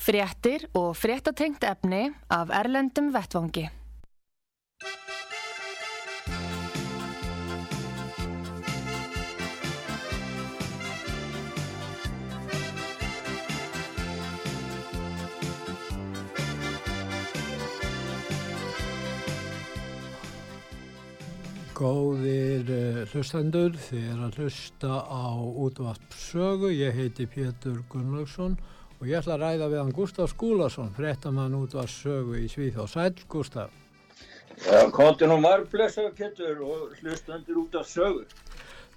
Fréttir og fréttatengt efni af Erlendum Vettvangi. Góðir uh, hlustendur, þið er að hlusta á útvarpsögu. Ég heiti Pétur Gunnlaugsson og ég ætla að ræða við hann Gustaf Skúlason, frettamann útvarpsögu í Svíð og Sæl, Gustaf. Já, konti nú margblessaðu Pétur og hlustendur út af sögu.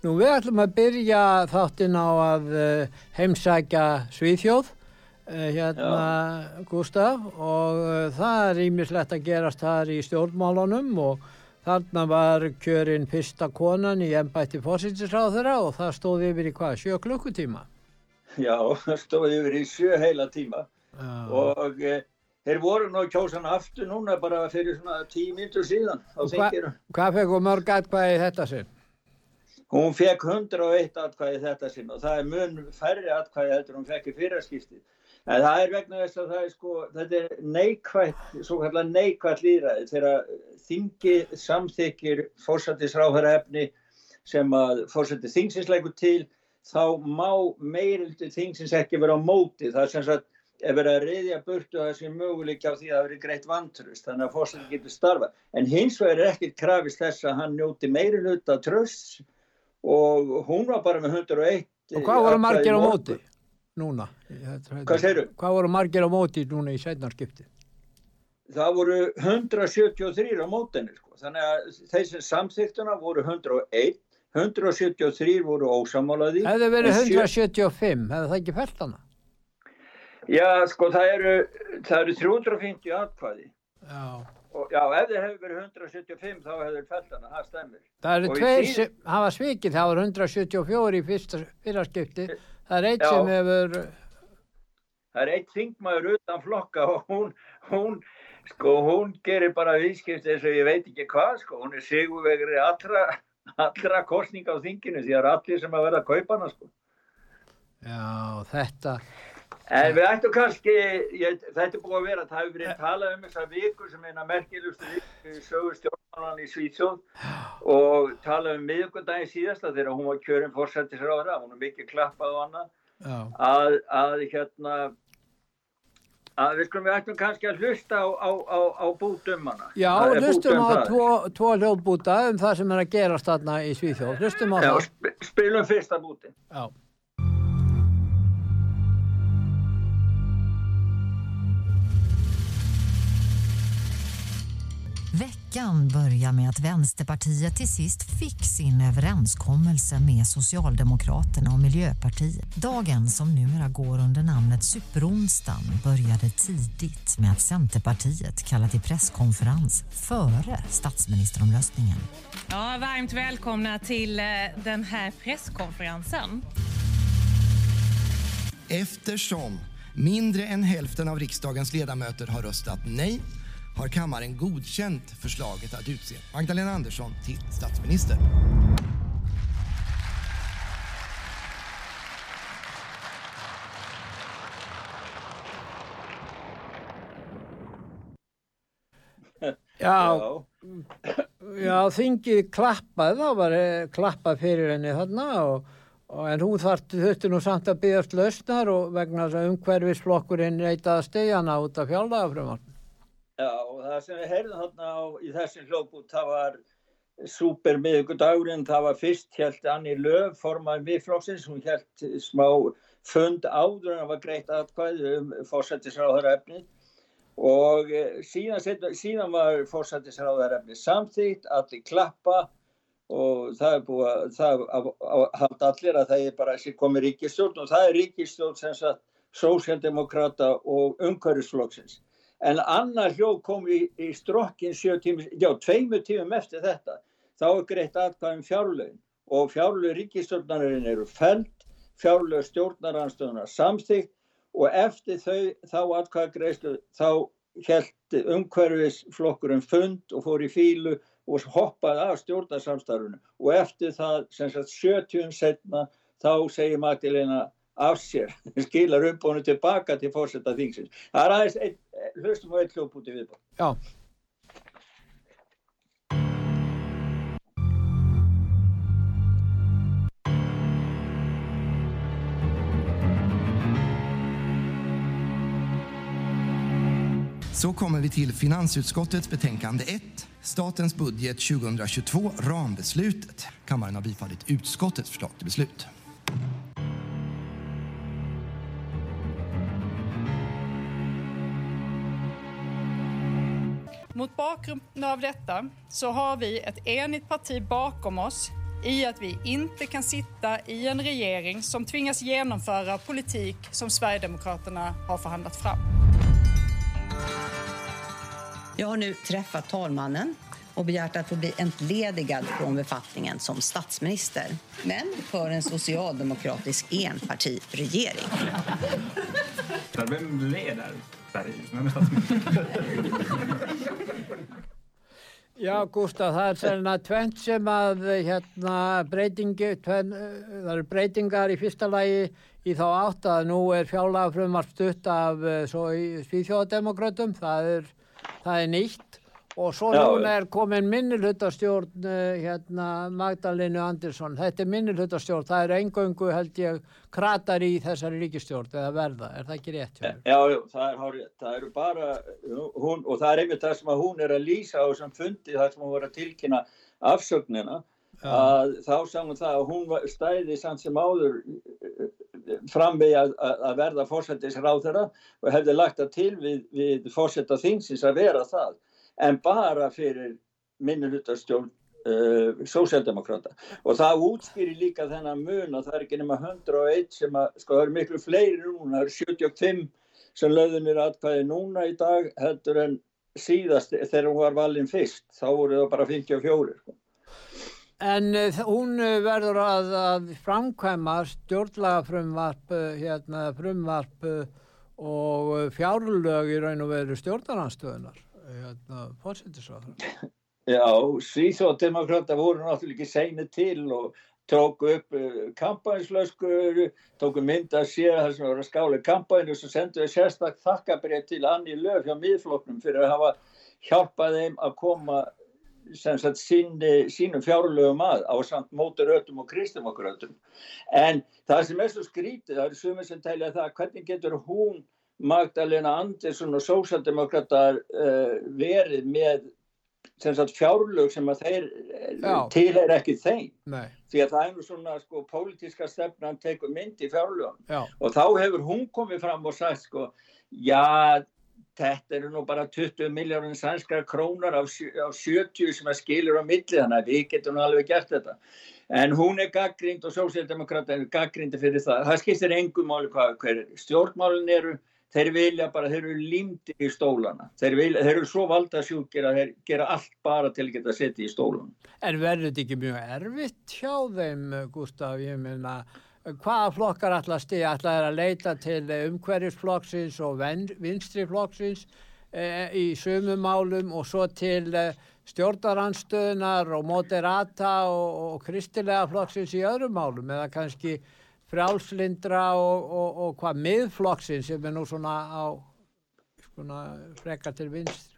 Nú við ætlum að byrja þáttinn á að uh, heimsækja Svíðjóð, uh, hérna Já. Gustaf, og það er ímislegt að gerast þar í stjórnmálunum og Þarna var kjörinn fyrsta konan í ennbætti fósinsisráðura og það stóði yfir í hvað, sjö klukkutíma? Já, stóði yfir í sjö heila tíma Já. og e, þeir voru nú kjósan aftur núna bara fyrir svona tíu mínutur síðan á þingirum. Hva, hvað fekk hún mörg atkvæði þetta sinn? Hún fekk 101 atkvæði þetta sinn og það er mun færri atkvæði heldur hún fekk í fyrirskiptið. En það er vegna þess að það er sko, þetta er neikvægt, svo kallar neikvægt líðræði þegar þingi samþykir fórsættisráðara efni sem að fórsætti þingsins leikur til, þá má meirildi þingsins ekki vera á móti. Það er sem sagt, ef verið að reyðja burtu það sem möguleik á því að það veri greitt vantrust, þannig að fórsætti getur starfa. En hins vegar er ekkert krafist þess að hann njóti meirilhutta trösts og hún var bara með 101. Og hvað voru margir á móti? núna? Hvað segir þú? Hvað voru margir á móti núna í setnarskipti? Það voru 173 á mótinni sko. Þannig að sem samþýttuna voru 101, 173 voru ósamálaði. Hefði verið 175, hefði það ekki fælt hana? Já, sko það eru, það eru 350 atkvæði. Já. Og, já, ef þið hefur verið 175 þá hefur fælt hana, það stemmir. Það eru tveir sem hafa svikið, það voru 174 í fyrsta, fyrra skipti. Það er eitt Já. sem hefur... Það er eitt þingmaður utan flokka og hún, hún, sko, hún gerir bara viðskipt eins og ég veit ekki hvað, sko. Hún er sigurvegri allra, allra kostninga á þinginu því það er allir sem að verða að kaupa hana, sko. Já, þetta... En við ættum kannski, ég, þetta er búið að vera, það hefur verið talað um þessar vikur sem eina merkilustu stjórnmálan í Svíðsjóð og talað um miðugundagin síðasta þegar hún var kjörinn fórsættisráðra, hún er mikið klappað og annað, að, að hérna, að við skulum við ættum kannski að hlusta á, á, á, á bútum hana. Já, hlustum á um tvo, tvo hljóðbúta um það sem er að gerast þarna í á Já. Já, spilum fyrsta búti. Já. Veckan börjar med att Vänsterpartiet till sist fick sin överenskommelse med Socialdemokraterna och Miljöpartiet. Dagen som numera går under namnet Superonsdagen började tidigt med att Centerpartiet kallade till presskonferens före statsministeromröstningen. Ja, varmt välkomna till eh, den här presskonferensen. Eftersom mindre än hälften av riksdagens ledamöter har röstat nej har kammaren godkänt förslaget att utse Magdalena Andersson till statsminister. Já, já þingið klappaði, þá var klappað fyrir henni þarna og, og en hún þurfti nú samt að byggast lausnar og vegna þess að umhverfisflokkurinn reytaði stegana út af fjálagafrömmarn. Já, það sem við heyrðum þarna á, í þessum hljókbút, það var super miðugudagurinn, það var fyrst helt Anni Löf, formaði miðflokksins, hún helt smá fund áður en það var greitt aðkvæði um fórsættisráðarefni og eh, síðan, síðan var fórsættisráðarefni samþýtt, allir klappa og það er búið að, það að halda allir að það er bara að komi ríkistjórn og það er ríkistjórn sem sagt sósjaldemokrata og umhverjusflokksins en annar hljóð kom í, í strokkin tími, já, tveimu tímum eftir þetta, þá er greitt aðkvæðum fjárlögin og fjárlög ríkistjórnarinn eru feld, fjárlög stjórnaranstöðunar samþygt og eftir þau, þá aðkvæða greiðslu, þá held umhverfisflokkurinn fund og fór í fílu og hoppaði af stjórnarsamstarfunu og eftir það, sem sagt, 70 setna, þá segir Magdalena af sér, skilar umbónu tilbaka til fórsetta þingsins. Það er aðeins, ein, hlustum á eitt hljópúti viðbúr. Já. Så kommer vi till finansutskottets betänkande 1, Statens budget 2022, rambeslutet. Kammaren har bifallit utskottets förslag till beslut. Mot bakgrund av detta så har vi ett enigt parti bakom oss i att vi inte kan sitta i en regering som tvingas genomföra politik som Sverigedemokraterna har förhandlat fram. Jag har nu träffat talmannen och begärt att få bli entledigad från befattningen som statsminister. Men för en socialdemokratisk enpartiregering. Vem leder Já, Gustaf, það er selina tvent sem að hérna breytingi, tven, það eru breytingar í fyrsta lagi í þá átt að nú er fjállega frumar stutt af eh, svo í Svíþjóðademokrautum, það það er nýtt og svo Já, núna er komin minnilhutastjórn hérna Magdalenu Andersson, þetta er minnilhutastjórn, það er engöngu held ég kratar í þessari ríkistjórn eða verða, er það ekki rétt? Já, já, það er það eru bara hún, og það er einmitt það sem að hún er að lýsa á þessum fundi þar sem hún var að tilkynna afsögnina að þá hún það að hún stæði samt sem áður fram við að, að að verða fórsættisráðherra og hefði lagt það til við, við fórsætta þingsins að vera það en bara fyrir minnulutastjórn uh, sósjaldemokrata og það útskýri líka þennan mun að það er ekki nema 101 sem að sko það eru miklu fleiri núna, það eru 75 sem löðunir atkvæði núna í dag heldur en síðast þegar hún var valin fyrst, þá voru það bara 54 sko. En uh, hún uh, verður að, að framkvæma stjórnlagafrumvarp, uh, hérna, frumvarp og fjárlög í raun og veru stjórnaranstöðunar, hérna, fórsetisráður. Já, Svíþjóðdemokrata voru náttúrulega ekki seinir til og tóku upp kampanjslöskur, tóku mynd að sér þar sem voru að skála kampanju og svo senduðu sérstak þakkabrið til Anni Löf hjá miðfloknum fyrir að hafa hjálpað þeim að koma sagt síni, sínum fjárlögum að á samt móturötum og kristumokkurötum. En það sem er svo skrítið, það eru sumir sem telja það, hvernig getur hún Magdalena Andersson og sósaldemokratar uh, verið með sem sagt fjárlög sem að þeir Já. til er ekki þeim. Nei, því að það er nú svona sko pólitíska stefnan tekur mynd í fjárlögum. Já, og þá hefur hún komið fram og sagt sko já þetta eru nú bara 20 miljónin sænskar krónar af, af 70 sem að skilur á milli þannig að við getum alveg gert þetta. En hún er gaggrind og sósíaldemokrata er gaggrindi fyrir það. Það skiptir engum máli hvað hver stjórnmálin eru þeir vilja bara, þeir eru límdi í stólana. Þeir, vilja, þeir eru svo valdasjúkir að þeir gera allt bara til að geta setið í stólana en verður þetta ekki mjög erfitt hjá þeim, Gustaf, ég meina, hvaða flokkar að stiga, ætla þeir að leita til umhverjusflokksins og vinstriflokksins eh, í sumum málum og svo til eh, stjórnaranstöðunar og moderata og, og kristilega flokksins í öðrum málum? Eða kannski frjálslindra og, og, og hvað miðflokksins sem er nú svona á svona frekar til vinst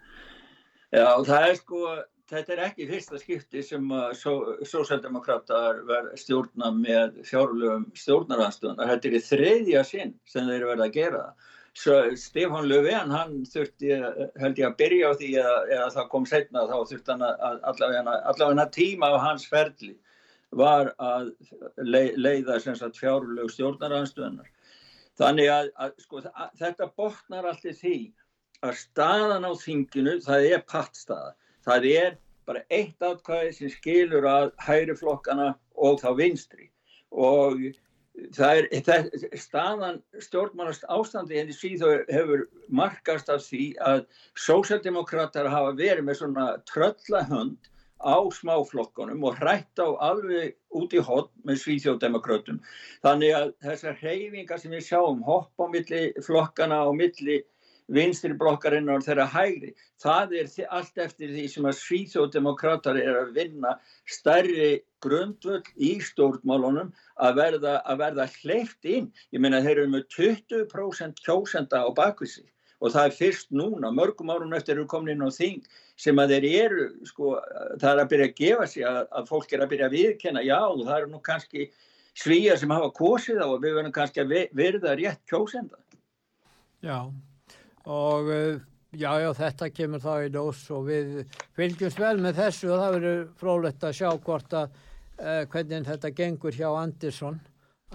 Já, það er sko, þetta er ekki fyrsta skipti sem sósaldemokrater verð stjórna með fjárlögum stjórnaranstöðunar. Þetta er í þriðja sinn sem þeir verða að gera. Svo Stefán Löfven, hann þurfti, held ég að byrja á því eða, eða það kom setna, þá þurfti hann allavega tíma á hans ferli var að lei- leiða sagt fjárlög stjórnaranstöðunar. Þannig að, að sko, þetta botnar allt í því að staðan á þinginu, það er pattstaða. Það er bara eitt atkvæði sem skilur að hægri flokkana og þá vinstri. Og það er, það, staðan stjórnmannast ástandi henni síðan hefur markast af því að sósjaldemokrátar hafa verið með svona tröllahönd á smáflokkonum og hrætt á alveg út í hot með svíþjóðdemokrautum. Þannig að þessar hreyfingar sem við sjáum hopp á milli flokkana og milli vinstri blokkarinn og þeirra hægri, það er allt eftir því sem að svíþjóðdemokrater er að vinna stærri grundvöld í stjórnmálunum að verða, að verða hleyft inn. Ég meina þeir eru með 20% kjósenda á bakvísi og það er fyrst núna, mörgum árum eftir eru komin inn á þing sem að þeir eru, sko, það er að byrja að gefa sig að, að fólk er að byrja að viðkenna, já, það eru nú kannski svíjar sem hafa kosið á og við verðum kannski að verða rétt kjósenda. Já, og eh, já, já, þetta kemur þá í dós og við fylgjumst vel með þessu og það verður frólægt að sjá hvort að uh, hvernig þetta gengur hjá Andersson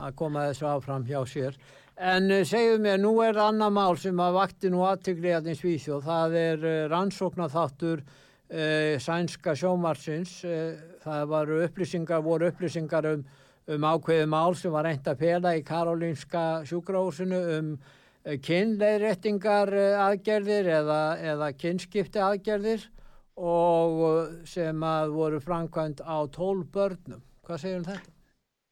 að koma þessu áfram hjá sér. En uh, segju mér, nú er annar mál sem að vakti nú aðtökli að eins vísjóð, það er uh, rannsóknarþáttur uh, sænska sjómarsins, það voru upplýsingar, voru upplýsingar um, um ákveðu mál sem var reynd að pela í Karolínska sjúkrahúsinu um kynleiðréttingar aðgerðir eða, eða kynskipti aðgerðir og sem að voru framkvæmt á tól börnum. Hvað segir um þetta?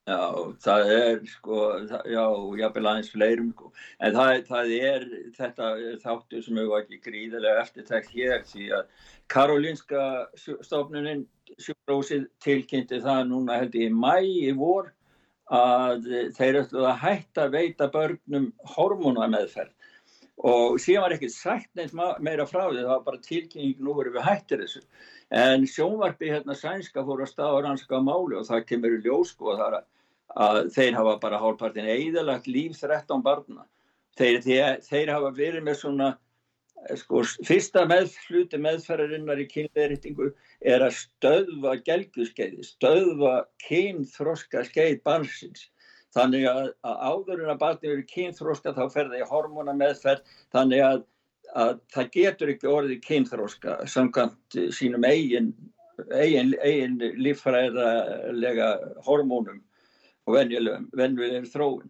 Já, það er sko, það, já, jáfnvel aðeins fleirum sko, en það, það er þetta þáttu sem hefur ekki gríðilega eftirtækt hér því að Karolinska stofnuninn sjúkrósið tilkynnti það núna held ég í mæ í vor að þeir ætluð að hætta að veita börnum hormonameðferð og síðan var ekkert sagt neitt meira frá því, það var bara tilkynning nú verið við hættir þessu. En sjónvarpi hérna sænska fór að staða ranska máli og það kemur í ljós sko að það er að að þeir hafa bara hálfpartin eðalagt líf 13 barna. Þeir, þeir, þeir hafa verið með svona, sko, fyrsta með, hluti meðferðarinnar í kynleiritingu er að stöðva gelguskeiði, stöðva kynþroska skeið barnsins. Þannig að, að áður en að barni verið kynþroska þá fer það í hormona meðferð, þannig að, að það getur ekki orðið kynþroska samkvæmt sínum eigin, eigin, eigin líffræðarlega hormónum og venjulegum þróun.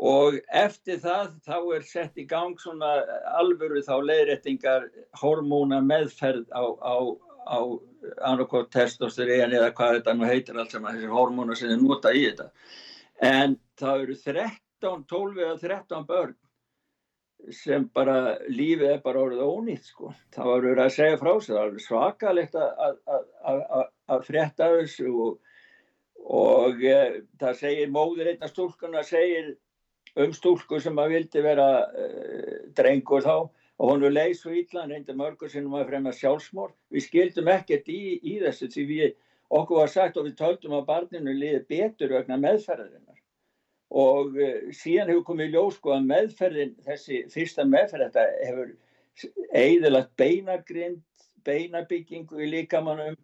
Og eftir það þá er sett í gang svona alvöru þá leiðrættingar hormóna meðferð á, á, á annarkort testosterín eða hvað þetta nú heitir allt saman, þessir hormóna sem þið nota í þetta. En það eru 13, 12 eða 13 börn sem bara lífið er bara orðið ónýtt sko. Það var verið að segja frá sig, það var svakalegt að frétta þessu og og e, það segir móður einna stúlkuna segir um stúlku sem að vildi vera e, drengur þá og hún er leið svo ítlan reynda mörgur sinnum að fremja sjálfsmór við skildum ekkert í, í þessu því við okkur var sagt og við töldum að barninu liði betur vegna meðferðarinnar. Og e, síðan hefur komið ljós sko að meðferðin þessi fyrsta meðferð þetta hefur eðilagt beinagrind beinabyggingu í líkamannum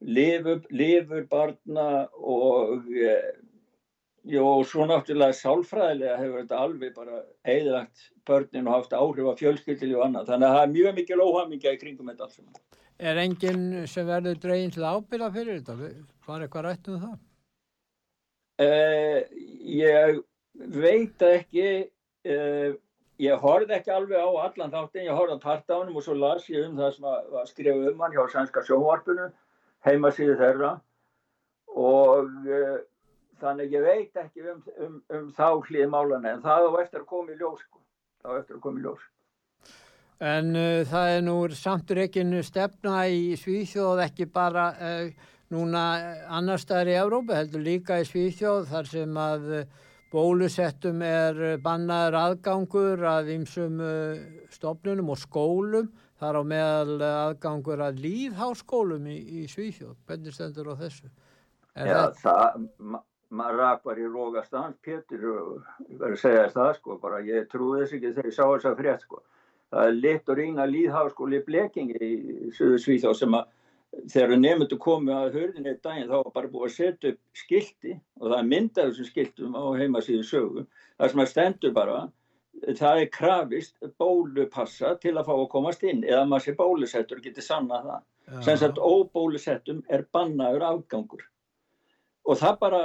lifur, lifur barna og eh, jó, svo náttúrulega sálfræðilega hefur þetta alveg bara eðlagt börnin og haft áhrif af fjölskyldili og annað. Þannig að það er mjög mikil óhamingja í kringum þetta alls. Er enginn sem verður dreginn til ábyrða fyrir þetta? Var eitthvað rætt um það? Uh, ég veit ekki, uh, ég horfði ekki alveg á allan þáttin, ég horfði á partánum og svo las ég um það sem var skrifið um hann hjá Sænska sjónvarpunum heimasíðu þeirra. Og uh, þannig ég veit ekki um, um, um þá hlið málana en það á eftir að koma í ljós sko. þá eftir að koma í ljós. En uh, það er nú samtur ekki stefna í Svíþjóð ekki bara uh, núna annar staðar í Európa heldur líka í Svíþjóð þar sem að bólusettum er bannaður aðgangur að ýmsum stofnunum og skólum þar á meðal aðgangur að líðháskólum í, í Svíþjóð. Hvernig stendur á þessu? Er Já, það, það ma maður rak bara í rógast hans, Pétur, ég verður að segja það sko, bara ég trúi þess ekki þegar ég sá þess að frétt sko. Það er lit og rína líðháskóli Blekingi í Suðu Svíþjóð sem að þegar nefndu komið að hörðinni einn daginn þá var bara búið að setja upp skildi og það er myndað þessum skildum á heimasíðu sögu. Það sem að stendur bara það er krafist bólupassa til að fá að komast inn eða maður sé bólusettur og getur sanna það sem sagt óbólusettum er bannaður afgangur. Og það bara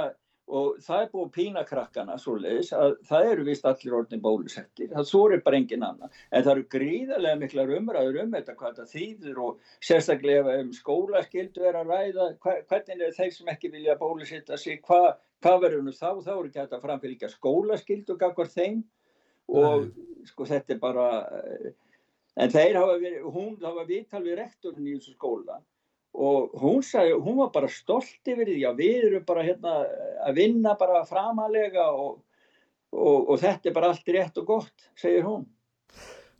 og það er búið pína krakkana svo leiðis að það eru vist allir orðin bólusettir, það svo er bara engin annan. En það eru gríðarlega mikla umræður um þetta hvað þetta þýður og sérstaklega um skólaskildu er að ræða hva, hvernig er þeir sem ekki vilja bólusetta sig, hva, hvað verður nú þá? Þá eru ekki þetta framfylgja skólaskildu og gafkvar þeim og Nei. sko þetta er bara en þeir hafa verið, hún hafa viðtal við rektorinn í þessu skóla og hún sagði, hún var bara stolt yfir því að við erum bara hérna að vinna bara framalega og, og, og þetta er bara allt rétt og gott, segir hún.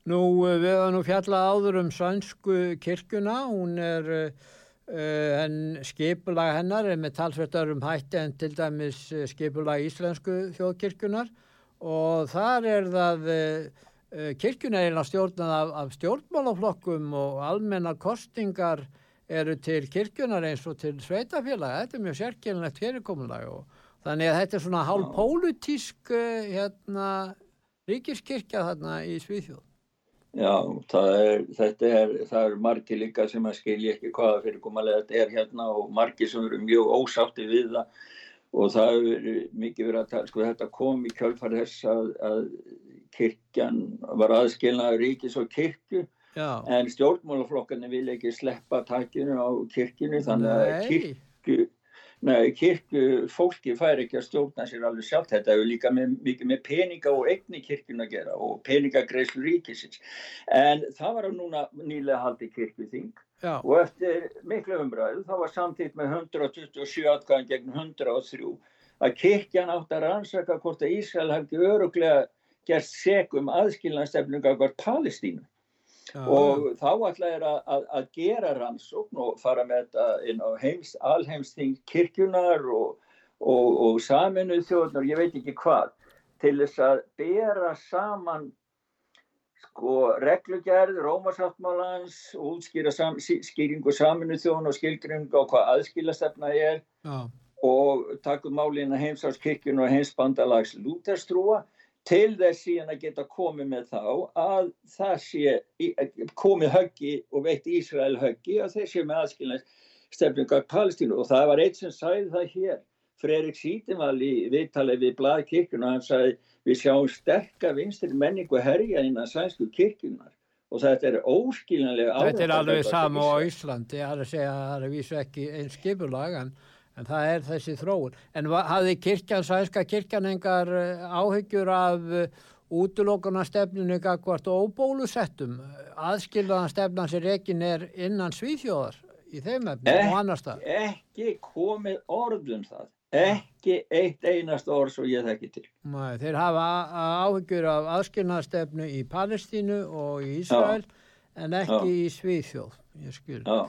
Nú, við hefum nú fjallað áður um svansku kirkuna, hún er, en skipulag hennar er með talsveitar um hætti en til dæmis skipulag íslensku þjóðkirkunar og þar er það, uh, kirkuna er einlega stjórnað af, af stjórnmálaflokkum og almenna kostingar eru til kirkjunar eins og til sveitafélaga. Þetta er mjög sérkjörnlegt fyrirkomulag og þannig að þetta er svona hálf pólutísk eh, hérna, ríkiskirkja þarna í Svíþjóð. Já, er, þetta er, er margi líka sem að skilja ekki hvaða fyrirkomulega þetta er hérna og margi sem eru mjög ósátti við það og það er mikið verið að tala, sko þetta kom í kjálfar þess að, að kirkjan var aðskilnaður ríkis og kirkju Já. en stjórnmálaflokkarnir vil ekki sleppa takkinu á kirkinu þannig að kirkju, nei, kirkju fólki fær ekki að stjórna sér alveg sjálf þetta er líka með, mikið með peninga og eigni kirkjuna að gera og peningagreislu ríkisins. En það var á núna nýlega haldi kirkjuþing Já. og eftir miklu umræðu þá var samtíkt með 127 atkvæðan gegn 103 að kirkjan átt að rannsaka hvort að Ísrael hefði öruglega gert segum aðskilnastefnunga hvort Palestínu Já. og þá ætla ég að, að, að gera rannsókn og fara með þetta inn á heims, alheimsting kirkjunar og, og, og saminuð þjóðnar, ég veit ekki hvað, til þess að bera saman sko reglugerð, rómasáttmálans, útskýra sam, skýringu saminuð þjóðn og skilgringa og hvað aðskilastefna er Já. og takum málina heimsáskirkjun og heimsbandalags lúterstrúa. Til þess síðan að geta komið með þá að það sé komið höggi og veitt Ísrael höggi að þeir sé með aðskilnast stefningar Palestínu. Og það var eitt sem sæði það hér Freirik Sítimal í viðtalið við Bladkirkjuna hann sagði við sjáum sterka vinstir menningu herja innan sænsku kirkjunar og þetta er óskiljanlega Þetta er alveg sama á Íslandi, ég har að segja að það er vísu ekki einn skipulag en en það er þessi þróun. En hafði kirkjan, sænska kirkjan engar eh, áhyggjur af eh, útlokunarstefninu hvort óbólusettum aðskilðanstefnan sem rekin er innan svíþjóðar í þeim efnum og annar stað? Ekki komið orðum það. Ekki eitt einast orð svo ég þekki til. Nei, þeir hafa áhyggjur af aðskilnaðstefnu í Palestínu og í Ísrael Já. en ekki Já. í Svíþjóð, ég skil. Já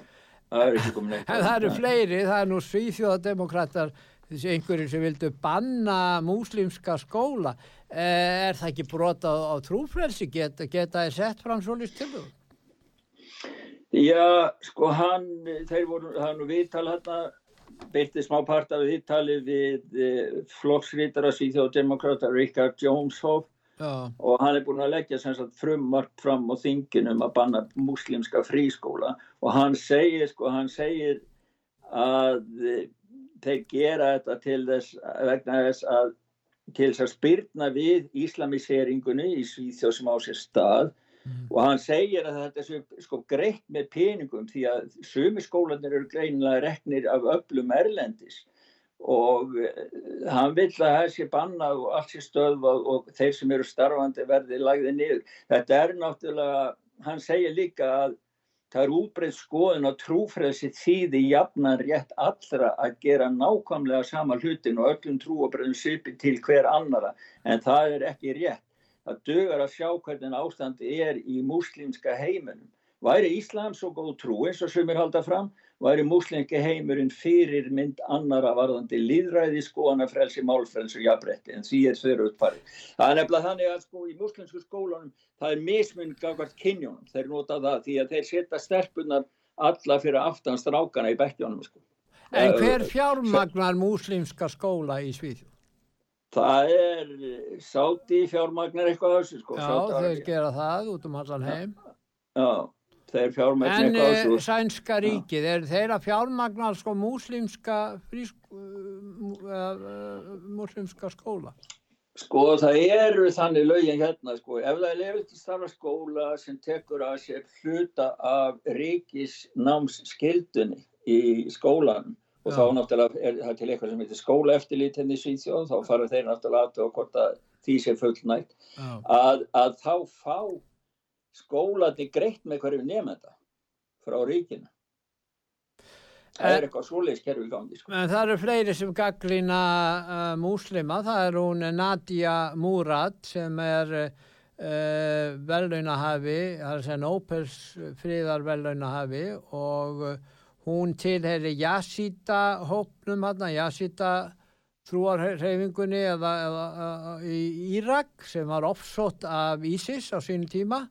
það er ekki komin eitt. En það eru fleiri, það er nú svíþjóðademokrater, þessi einhverjum sem vildu banna múslimska skóla. Eh, er það ekki brota á, trúfrelsi? Geta, geta þið sett fram svolítið til þú? Já, sko hann, þeir voru, það er nú viðtal hérna, byrtið smá part af viðtali við eh, flokksrítara svíþjóðademokrata Richard Joneshoff Já. og hann er búin að leggja frumvart fram á þinginum að banna muslimska frískóla. Og hann segir, sko, hann segir að þeir gera þetta til þess vegna þess að til þess að spyrna við íslamiseringunni í Svíþjóð sem á sér stað mm. og hann segir að þetta er sko greitt með peningum því að sumi skólanir eru greinilega reknir af öllum erlendis og eh, hann vill að það sé banna og allt sé stöðva og þeir sem eru starfandi verði lagði niður. Þetta er náttúrulega, hann segir líka að það er útbreyð skoðun og trúfrelsi þýði jafnan rétt allra að gera nákvæmlega sama hlutin og öllum trúabröðum svipi til hver annara en það er ekki rétt. Það dögur að sjá hvernig ástandi er í múslimska heiminum. Væri Íslam svo góð trú eins og sem er haldað fram væri múslingi heimurinn fyrir mynd annara varðandi líðræði, skoðanafrelsi, málfrelsi og jafnbretti en því er þau uppfarið. Það er nefnilega þannig að sko í muslimsku skólanum það er mismun gafkvært kynjónum, þeir nota það því að þeir setja sterpunar alla fyrir aftans drákana í bekkjónum sko. En hver fjármagnar muslimska skóla í Svíðjó? Það er sáti fjármagnar eitthvað þessu sko. Já, þeir gera það út um allan heim. Já þeir fjármagnar en uh, sænska ríkið, er þeir að fjármagnar sko múslimska frísk, uh, muslimska skóla? Sko það eru þannig lögin hérna sko, ef það er lefið til starfa skóla sem tekur að sér hluta af ríkisnámsskildunni í skólanum og Já. þá náttúrulega er það til eitthvað sem heitir skóla eftirlít henni hérna Svíþjóð, þá fara þeir náttúrulega aðtöða hvort að því sé fullnægt, að, að þá fá skólati greitt með hverju nefnda frá ríkina. Það er eitthvað svoleiðskerfi í gangi. Sko. En það eru fleiri sem gaggrina uh, múslima. Það er hún Nadia Murad sem er uh, velaunahafi, það er segja Nópels fríðar velaunahafi og uh, hún tilheri Jasita hópnum hérna, Jasita þrúarhefingunni eða, eða, eða í Írak sem var offsótt af ISIS á sínu tíma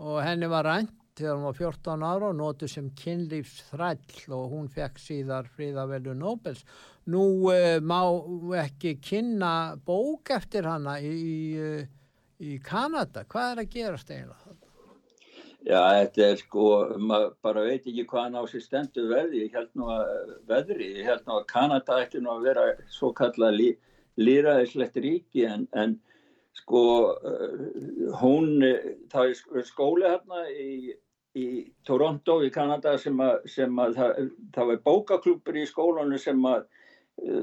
og henni var rænt þegar hún var 14 ára og nótið sem kynlífsþræll og hún fekk síðar fríðavelju Nobels. Nú uh, má ekki kynna bók eftir hana í, í, í Kanada. Hvað er að gerast eiginlega? Já, þetta er sko, maður bara veit ekki hvað hann á sér stendu verði. Ég held nú að veðri, ég held nú að Kanada ætti nú að vera svo kallað lí, líraðislegt ríki en, en sko uh, hún, það er skóli hérna í í Toronto í Kanada sem að, sem að það, það var bókaklúpur í skólanu sem að eh,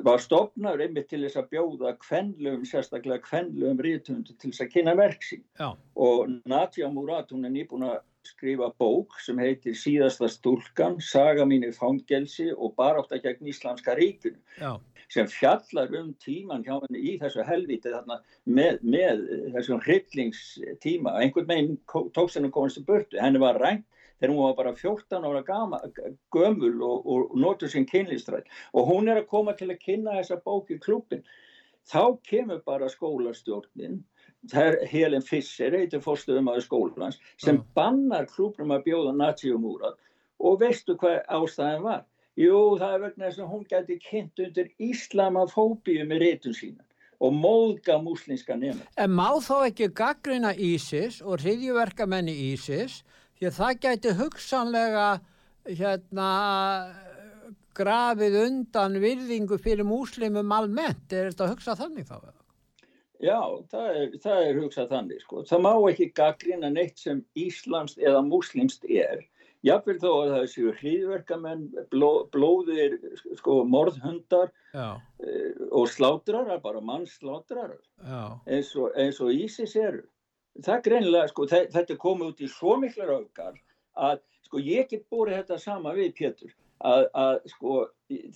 var stopnaður einmitt til þess að bjóða kvennlum, sérstaklega kvennlum rítundu til þess að kynna verksín og Nadja Murad hún er nýbúin að skrifa bók sem heitir Síðasta stúlkan, Saga mín í fangelsi og barátt að gegn Íslamska ríkunu Já. sem fjallar um tíman hjá henni í þessu helviti með, með þessum hryllingstíma. Einhvern veginn tók henni komast til burtu. Henni var rænt þegar hún var bara 14 ára gama, gömul og, og, notur sín kynlistræð og hún er að koma til að kynna þessa bók í klubin þá kemur bara skólastjórnin það er Helen Fisser, eitthvað fórstuðum aðeins skólans sem bannar klubnum að bjóða naziumúrað og veistu hvað ástæðin var? Jú, það er vegna þess að hún gæti kynnt undir Íslamafóbíu með reytun sína og móðga múslinska nefn. En má þá ekki gaggrina Ísis og hriðjuverkamenni Ísis því að það gæti hugsanlega hérna grafið undan virðingu fyrir múslimum almennt. Er þetta að hugsa þannig þá? Já, það er, það er hugsað þannig sko. Það má ekki gaggrina neitt sem Íslamst eða múslimst er Jáfnveil þó að það séu hríðverkamenn, bló, blóðir, sko, morðhundar uh, og slátrarar, bara mannsláttrarar, eins og, eins og Ísis eru. Það greinilega, sko, þetta komið út í svo miklar aukar að, sko, ég get búið þetta sama við, Pétur, að, að sko,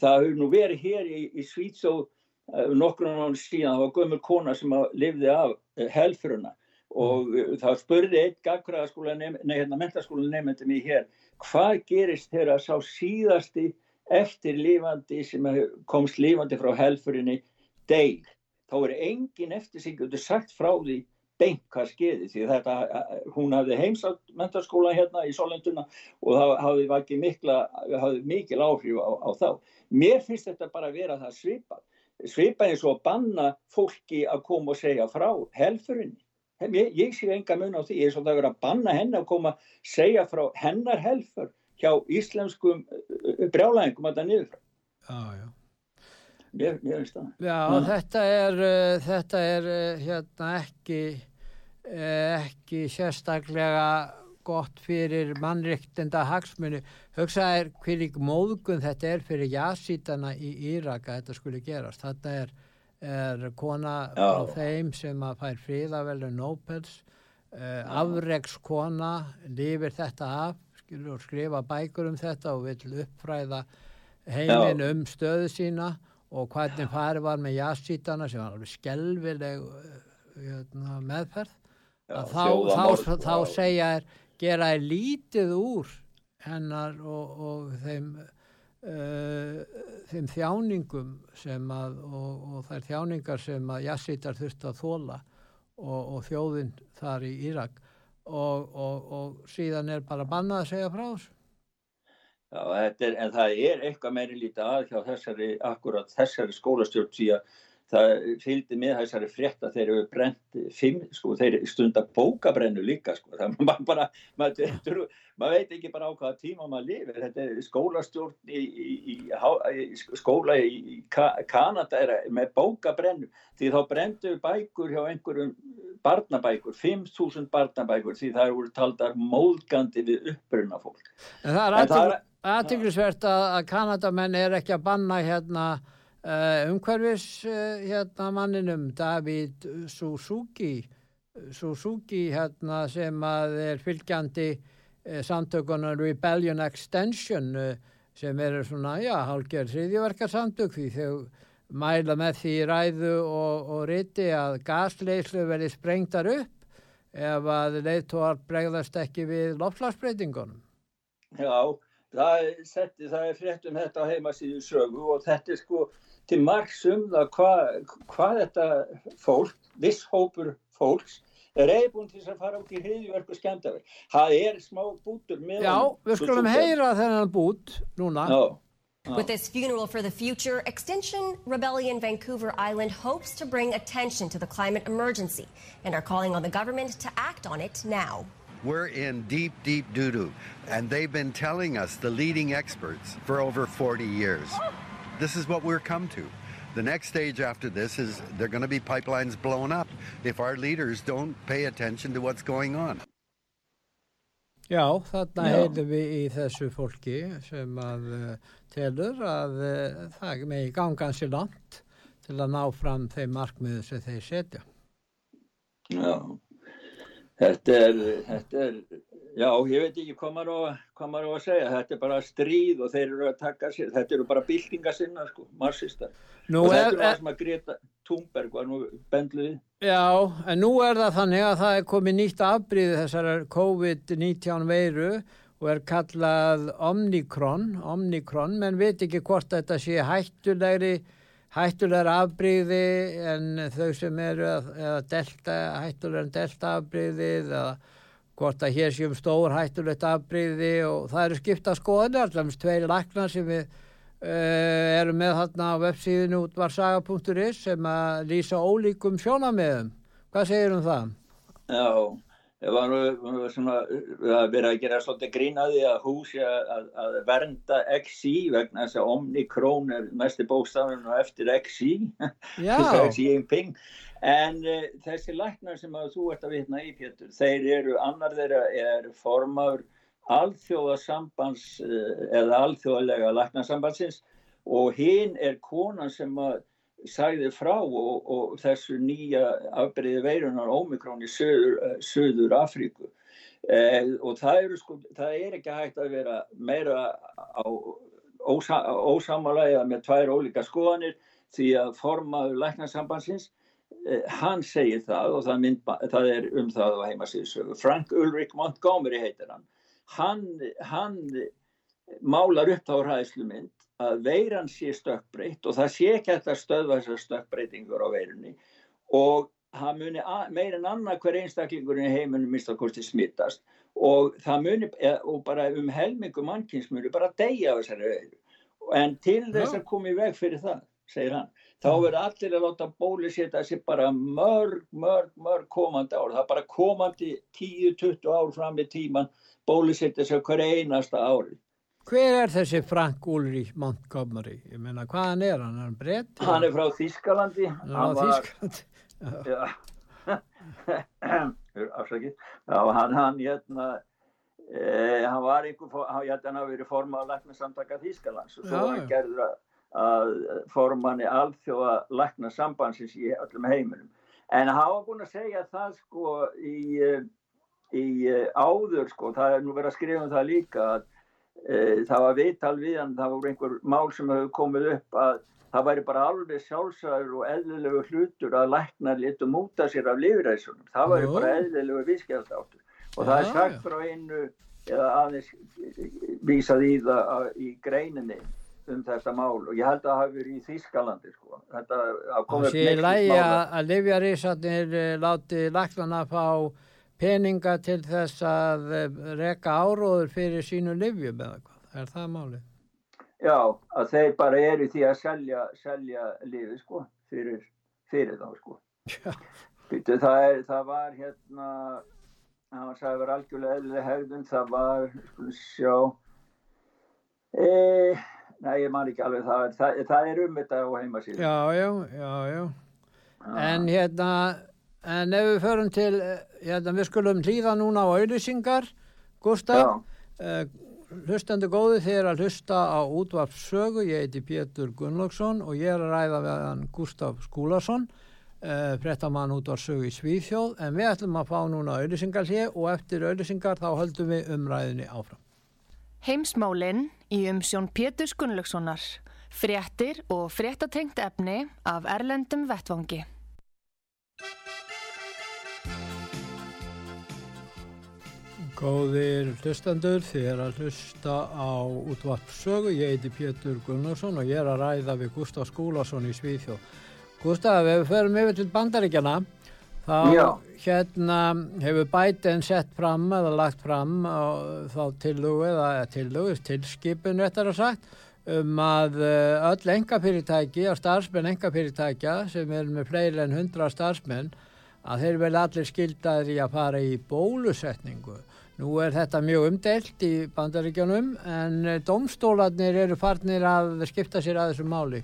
það hefur nú verið hér í, í Svítsó uh, nokkur án síðan, það var gömur kona sem lifði af uh, helfuruna og mm. þá spurði einn gagfræðaskóla nei hérna mentaskóla nefndi mig hér hvað gerist þegar sá síðasti eftir lífandi sem komst lífandi frá helfurinni deg, þá er engin eftir sig, sagt frá því beint hvað skeiði því þetta hún hafði heimsátt mentarskóla hérna í Sólenduna og það hafði vakið mikla, hafði mikil áhrif á, á þá. Mér finnst þetta bara að vera það svipað. Svipað eins og að banna fólki að koma og segja frá helfurinni ég, ég sé enga mun á því, ég er svolítið að vera að banna henni að koma að segja frá hennar helfur hjá íslenskum brjálæðingum að það niður frá. Já, já. Mér, mér. Já, þetta er, uh, þetta er uh, hérna ekki, uh, ekki sérstaklega gott fyrir mannriktenda hagsmunni. Hugsaðir hvernig móðgun þetta er fyrir jásítana í Íraka þetta skulle gerast. Þetta er er kona Já. á þeim sem að fær fríðaveldu Nobels uh, afregskona lifir þetta af skilur, og skrifa bækur um þetta og vil uppfræða heiminn um stöðu sína og hvernig farið var með jassítana sem var alveg skelvileg uh, meðferð Já, þá, þá, þá segja er gera er lítið úr hennar og, og þeim Uh, þeim þjáningum sem að og, og þær þjáningar sem að jassítar þurfti að þóla og, og þjóðinn þar í Írak. Og, og síðan er bara bannað að segja frá þessu. Já, er, en það er eitthvað meiri lítið að hjá þessari, akkurat þessari skólastjórn að það fylgdi með þessari frétt að þeir eru brent fimm, sko, þeir stundar bókabrennu líka, sko, það er bara, maður, maður veit ekki bara á hvaða tíma maður lifir, þetta er skólastjórn í, í, í, skóla í Kanada er með bókabrennu, því þá brendu bækur hjá einhverjum barnabækur, 5.000 barnabækur, því það eru taldar móðgandi við uppbrunna fólk. En það er aðtiklisvert að, að Kanadamenn er ekki að banna hérna umhverfis uh, hérna manninum David Suzuki Suzuki hérna sem að er fylgjandi uh, samtökunar Rebellion Extension sem eru svona, já, hálfgerð þriðjverkarsamtök því þau mæla með því ræðu og, og riti að gasleyslu verði sprengtar upp ef að leiðtóar bregðast ekki við lofslagsbreytingunum. Já, það það er fréttum þetta á heimasíðu sögu og þetta er sko til margs um það hvað hva þetta fólk, viss hópur fólks, er eibúin til að fara út í hriðjverku skemmtafir. Það er smá bútur með... Já, við skulum heyra þennan bút núna. Já. With this funeral for the future, Extinction Rebellion Vancouver Island hopes to bring attention to the climate emergency and are calling on the government to act on it now. We're in deep, deep doo-doo, and they've been telling us, the leading experts, for over 40 years. This is what we're come to. The next stage after this is they're going to be pipelines blown up if our leaders don't pay attention to what's going on. Já, þarna heilum við í þessu fólki sem að uh, telur að uh, það megi ganga hansi langt til að ná fram þeim markmiðu sem þeir setja. Já, þetta er, þetta er Já, ég veit ekki hvað maður, á, hvað maður á að segja, þetta er bara stríð og þeir eru að taka sér, þetta eru bara byltingasinnar sko, marxistar. Nú og þetta er það sem að Greta Thunberg var nú bendluðið. Já, en nú er það þannig að það er komið nýtt afbríð þessar COVID-19 veiru og er kallað Omikron, Omikron, menn veit ekki hvort þetta sé hættulegri, hættulegra afbríði en þau sem eru að, að delta, hættulegra en delta afbríðið eða hvort að hér séum stór hættulegt afbríði og það eru skipta skoðinu allans tveir lakna sem við uh, erum með þarna á websíðinu útvarsaga.is sem að lýsa ólíkum sjónameðum. Hvað segir um það? Já, það var svona að vera að gera svolítið grínaði að húsi að, að vernda XI vegna þess að Omnikrón er mest í bóstafinu eftir XI, XI Jinping En uh, þessi læknar sem að þú ert að vitna í Pétur, þeir eru, annar þeirra er formaður alþjóðasambands uh, eða alþjóðalega læknarsambandsins og hinn er konan sem að sagði frá og, og þessu nýja afbreyði veirunar ómikrón í söður, uh, söður Afríku. Og það, eru, sko, það er ekki hægt að vera meira á ósa, ósamalega með tvær ólíka skoðanir því að formaður læknarsambandsins Eh, hann segir það og það, mynd, það er um það á heimasíðsögu Frank Ulrich Montgomery heitir hann. Hann, hann málar upp á ræðslumynd að veiran sé stökkbreytt og það sé ekki að stöðva þessar stökkbreytingur á veirunni. Og það muni meir en annað hver einstaklingur í heiminum mista kosti smittast og það muni og bara um helmingu mannkins muni bara deyja af þessari veiru. En til þess að koma í veg fyrir það segir hann þá verður allir að láta bólusetja sér bara mörg, mörg, mörg komandi ár. Það er bara komandi 10-20 ár fram í tíman bólusetja sér hver einasta ári. Hver er þessi Frank Ulrich Montgomery? Ég meina, hvaðan er hann? Er hann brett? Hann er frá Þískalandi. Hann er frá Þískalandi? Já. Afsakið. Já, hann, hann, hérna, eh, hann var einhver, hann, hérna, hann hafi verið formað að lækna samtaka Þískalands og svo hann gerður að að formanni alþjóða lækna sambansins í öllum heiminum. En hann hafa búin að segja það sko í, í áður sko, það er nú verið að skrifa um það líka að e, það var viðtal við hann, það voru einhver mál sem hefur komið upp að það væri bara alveg sjálfsæður og eðlilegu hlutur að lækna litur múta sér af lifiræðsunum. Það væri bara eðlilegu vískjaldáttur og það er sagt frá einu eða aðeins vísað í það í greininni um þetta mál og ég held að það hafi verið í Þýskalandi sko. Þetta hafa komið upp neitt mála. Það sé að livjarísarnir eh, láti laknana fá peninga til þess að eh, reka áróður fyrir sínu livjum eða hvað. Er það málið? Já, að þeir bara eru því að selja, selja lifi sko fyrir fyrir þá sko. Býtu, það, er, það var hérna, það var, algjörlega eðlileg hegðun, það var, skulum sjá, e, nei ég man ekki alveg, það, það, það er um þetta á heimasíðu. Já, já, já, já. En hérna, en ef við förum til, hérna við skulum hlýða núna á auðvisingar, Gustaf, uh, hlustandi góði þeir að hlusta á útvarpsögu, ég heiti Pétur Gunnlaugsson og ég er að ræða við hann Gustaf Skúlason, uh, frettamann útvarpsögu í Svíþjóð, en við ætlum að fá núna auðvisingar hér og eftir auðvisingar þá höldum við umræðinni áfram. Heimsmálinn í umsjón Pétur Gunnlaugssonar, fréttir og fréttatengt efni af Erlendum Vettvangi. Góðir hlustandur, þið er að hlusta á útvarpsögu, ég heiti Pétur Gunnarsson og ég er að ræða við Gustaf Skúlason í Svíþjóð. Gustaf, ef við ferum yfir til bandaríkjana, þá Já. hérna hefur bætinn sett fram eða lagt fram á, þá tillugu eða tillugu, tilskipun þetta er að sagt, um að eh, öll engafyrirtæki og starfsmenn engafyrirtækja sem er með fleiri en hundra starfsmenn, að þeir vel allir skildaði að fara í bólusetningu Nú er þetta mjög umdelt í bandaríkjanum en eh, domstólarnir eru farnir að skipta sér að þessu máli.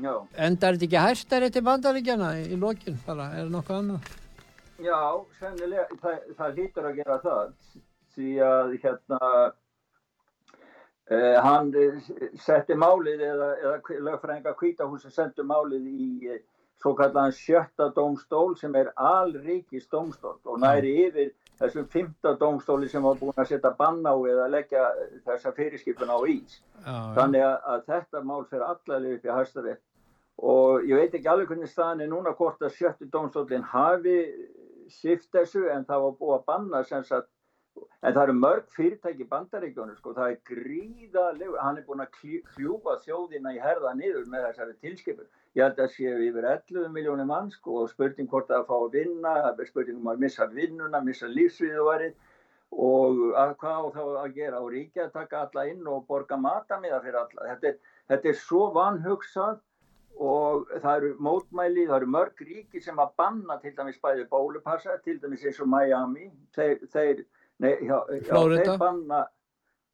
Já. Endar þetta ekki hæstari til bandaríkjana í lokin bara, er það nokkuð annað? Já, sennilega, það, það lítur að gera það því að hérna eh, hann setti málið eða, eða lögfrænga kvítahús að sendu málið í eh, svo kallan sjötta domstól sem er allríkis domstól og næri yfir þessum fymta dómstóli sem var búin að setja bann á eða leggja þessa fyrirskipun á ís. Ah, Þannig að, að þetta mál fyrir allaveg upp í hæstarétt og ég veit ekki alveg hvernig staðin er núna hvort að sjöttu dómstólinn hafi sift þessu en það var búið að banna sem sagt En það eru mörg fyrirtæki bandaríkjónu sko, það er gríðalegu, hann er búin að kljúpa þjóðina í herða niður með þessari tilskipun. Ég held að séu yfir 11 miljónir mann sko og spurning hvort að fá að vinna, spurning um að missa vinnuna, missa lífsviðuvarið og að, hvað á þá að gera á ríkja að taka alla inn og borga matamiða fyrir alla. Þetta er, þetta er svo vanhugsað og það eru mótmæli, það eru mörg ríki sem að banna til dæmis bæði bólupassa, til dæmis eins og Miami, þeir, þeir, nei, já, já, þeir banna,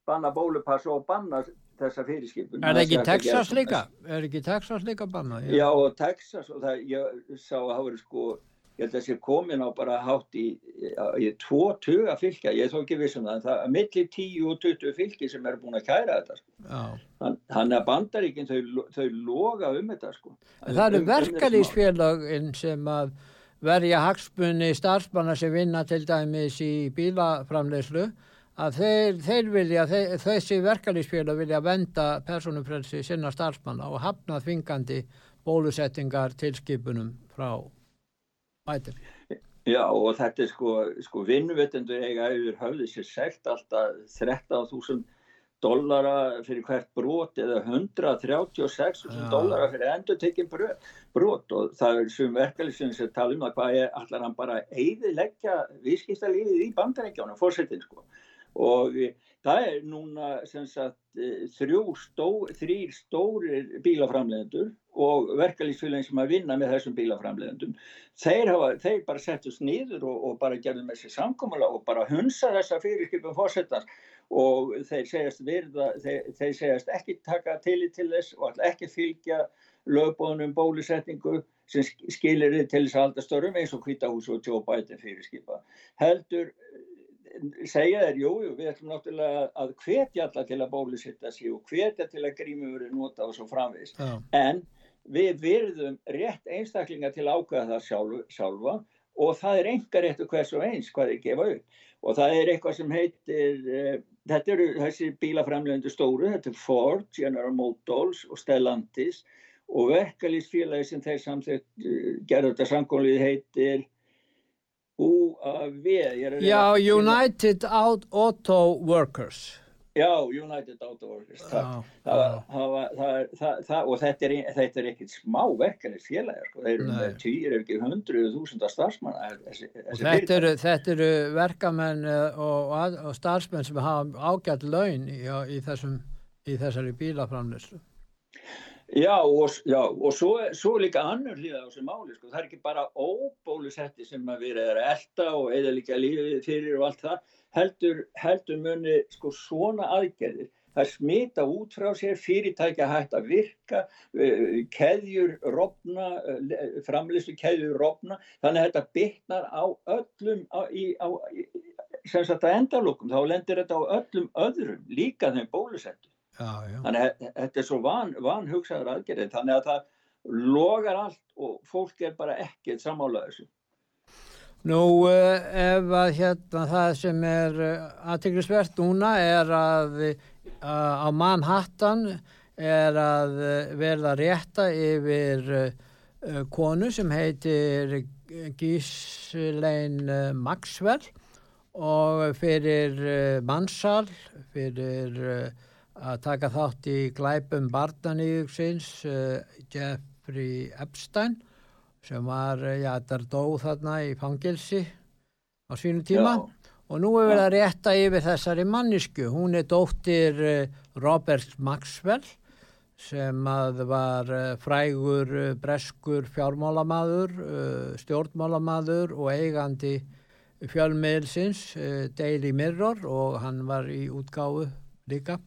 banna bólupassa og banna þessa fyrirskipun. Er ekki Texas líka? Er ekki Texas líka bannað? Já. já og Texas og það, ég sá að það voru sko, ég held að sé komin á bara hátt í, í tvo tuga fylgja, ég þó ekki vissum það, en það er millir 10 og 20 fylgi sem eru búin að kæra þetta sko. Þannig að bandaríkinn þau, þau loga um þetta sko. En það eru um, um verkalýsfélaginn sem að verja hagsmunni starfsmanna sem vinna til dæmis í bílaframleyslu að þeir, þeir vilja, þeir, þessi verkalýsfélag vilja venda personufrelsi sinna starfsmanna og hafna þvingandi bólusettingar tilskipunum frá bætir. Já og þetta er sko, sko vinnvetendur eiga yfir höfði sér segt alltaf 13.000 dollara fyrir hvert brot eða 136.000 dollara fyrir endur tekinn brot. Og það er sem verkefliðsinn sem tala um að hvað er allar hann bara eiðileggja vískistalífið í bandarækjánu fórsetin sko. Og það er núna sagt, eh, stó, þrýr stórir bílaframlegendur og verkalýsfélagin sem að vinna með þessum bílaframlegendum þeir, hafa, þeir bara settust nýður og, og bara gerðu með sér samkómala og bara hunsa þessa fyrirskipum fórsettans og þeir segjast, virða, þeir, þeir segjast ekki taka til í til þess og ekki fylgja lögbóðunum bólusetningu sem skilir þið til þess að halda störum eins og Kvítahús og Biden fyrirskipa. Heldur segja þér, jú, við ætlum náttúrulega að hvetja alla til að bólusitta sig og hvetja til að grími verið nota og svo framvís, Já. en við virðum rétt einstaklinga til að ákvæða það sjálf, sjálfa og það er enga réttu hvers og eins hvað þeir gefa upp. Og það er eitthvað sem heitir, uh, þetta eru þessi bílaframlegundu stóru, þetta er Ford, General Motors og Stellantis og verkalýsfélagi sem þeir samþett uh, gerður þetta samkónlið heitir UAV Já, United Auto Workers Já, United Auto Workers það, það, það, og þetta er, þetta er ekkert smá verkefni félagar, sko. þeir eru týr ef ekki hundruðu þúsunda starfsmanna þetta eru, þetta eru verkamenn eh, og, og starfsmenn sem hafa ágætt laun í, í, þessum, í þessari bílaframlöslu Já og, já, og svo, svo líka annur hlýða á þessu máli, sko. það er ekki bara óbólusetti sem að að elda og eða líka lífið fyrir og allt það, heldur, heldur muni sko svona aðgerðir. Það smita út frá sér, fyrirtækja hægt að virka, keðjur rofna, framlistu keðjur rofna, þannig að þetta bytnar á öllum, á, í, á, sem sagt að endalókum, þá lendir þetta á öllum öðrum, líka þeim bólusettu. Já, já. Þannig að þetta er svo van, vanhugsaður aðgerðið, þannig að það logar allt og fólk er bara ekkert samálaður þessu. Nú, uh, ef að hérna það sem er uh, aðteglisvert núna er að uh, á Manhattan er að verða rétta yfir konu sem heitir Ghislaine Maxwell og fyrir mannsal, fyrir að taka þátt í glæpum barnaníðugsins Jeffrey Epstein sem var, já þetta er dóð þarna í fangilsi á sínu tíma já. og nú er verið að rétta yfir þessari mannisku. Hún er dóttir uh, Robert Maxwell sem að var uh, frægur breskur fjármálamadur, stjórnmálamadur og eigandi fjölmiðilsins Daily Mirror og hann var í útgáfu líka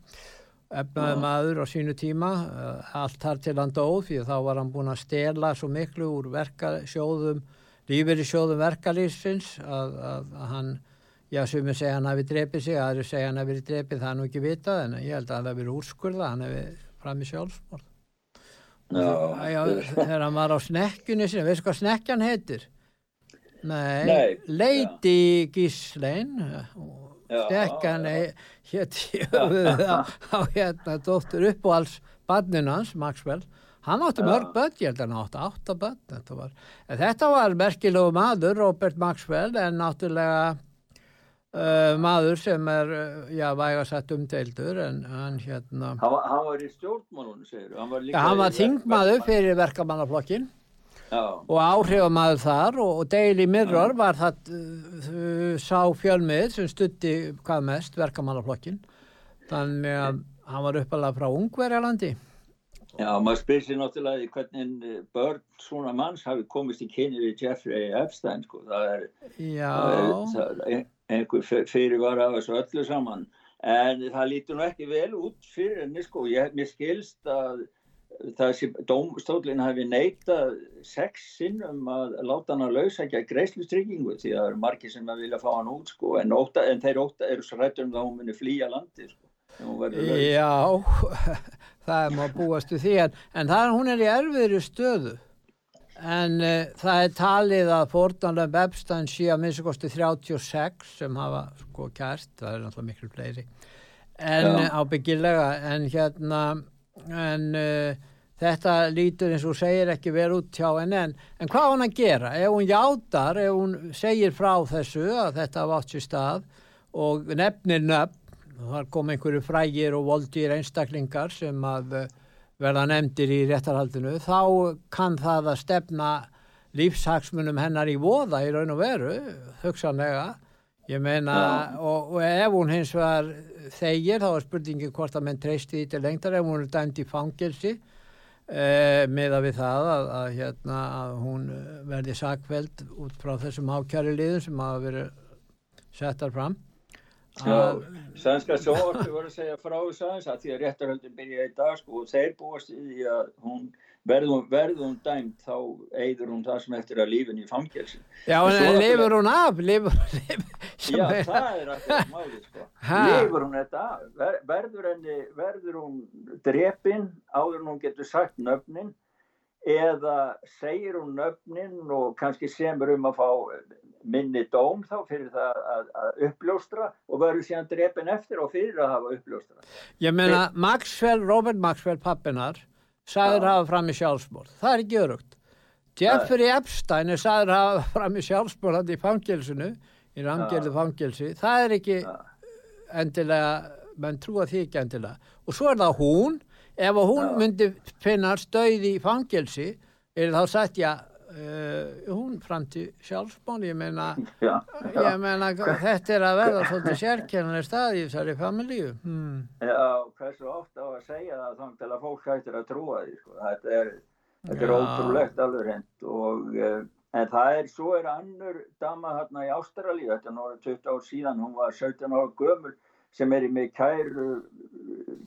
efnaði maður á sínu tíma eh, allt þar til hann dóð því þá var hann búin að stela svo miklu úr verkasjóðum lífeyri sjóðum verkalýsins að, að, að hann já ég segja hann hafi drepið sig aðri segja hann hafi drepið það hann ekki vitað en ég held að hann hafi verið úrskurða hann hafi fram í sjálfsmórð þegar hann var á snekkjunni sinni, veistu hvað snekkjan heitir? Nei, Nei. Lady Gíslein stekkan hétti á, á hérna dóttur upp og alls badninans, Maxwell. Hann átti mörg börn, ég held að hann átti átta börn þetta var, þetta var merkilegu maður, Robert Maxwell en náttúrulega uh, maður sem er, uh, já, vægasett umdeildur en hann hérna hann, hann var í stjórnmálunum, segir hann var, ja, var þingmaður fyrir verkamannaflokkin. Og áhrifamaður þar og, Daily Mirror var það uh, sá fjölmið sem stutti hvað mest verkamannaflokkin þannig að hann var uppalega frá Ungverjalandi. Já, maður spyrir sér náttúrulega hvernig uh, börn svona manns hafi komist í kynni við Jeffrey Epstein sko. það er, það er einhver fyrirvara af þessu öllu saman. En það lítur nú ekki vel út fyrir henni sko, ég, mér skilst að það sem domstólinn hafi neitað sex sinnum að láta hann að lausa ekki að greiðslustryggingu því að það eru margi sem að vilja fá hann út sko en, óta, en þeir óta eru svo rættur um það að hún muni flýja landi sko. Já, það er maður búastu því en, en það hún er í erfiðri stöðu en uh, það er talið að fórtanlega Webstein sé að minnstakosti 36 sem hafa sko kært, það er náttúrulega miklu fleiri en Já. ábyggilega en hérna en uh, þetta lítur eins og segir ekki verið út hjá henni en, en hvað hún að gera? Ef hún játar, ef hún segir frá þessu að þetta var átt sér stað og nefnir nöfn þar kom einhverju frægir og voldir einstaklingar sem að uh, verða nefndir í réttarhaldinu þá kann það að stefna lífshagsmunum hennar í voða í raun og veru, hugsanlega. Ég meina og, og ef hún hins vegar þegir þá er spurningi hvort að menn treysti því til lengtar ef hún er dæmt í fangilsi eh, með að við það að, að, hérna, að hún verði sakveld út frá þessum ákjæri liðum sem hafa verið settar fram. Já, sænska sjóorfi voru að segja frá þess aðeins að því að réttarhaldin byrja í dag sko, og þeir búast í að hún verður hún dæmt þá eigður hún það sem eftir að lífin í fangelsin Já, en, lifur hún af? Lifur, lifur, Já, er það er alltaf máli sko. lifur hún þetta af Ver, verður, henni, verður hún drepin áður hún getur sagt nöfnin eða segir hún nöfnin og kannski semur um að fá minni dóm þá fyrir það að, að uppljóstra og verður síðan drepin eftir og fyrir að hafa uppljóstra. Ég meina Maxwell, Robert Maxwell pappinar sagður hafa fram í sjálfsmórð. Það er ekki örugt. Jeffrey Epstein er sagður hafa fram í sjálfsmórð hann í fangilsinu, í rangjörðu fangilsi. Það er ekki endilega, menn trúa því ekki endilega. Og svo er það hún, ef hún myndi finna stöði í fangilsi, er þá sagt já Uh, hún fram til sjálfsmál ég meina, já, já. Ég meina þetta er að verða svolítið sérkennileg stað í þessari familíu hmm. Já, hvað þessu ofta á að segja það þá til að fólk hættir að trúa því sko. þetta er, þetta er ótrúlegt alveg hreint og uh, en það er, svo er annur dama hérna í Ástralíu, þetta er náður 20 ár síðan, hún var 17 ára gömul sem er í mig kæru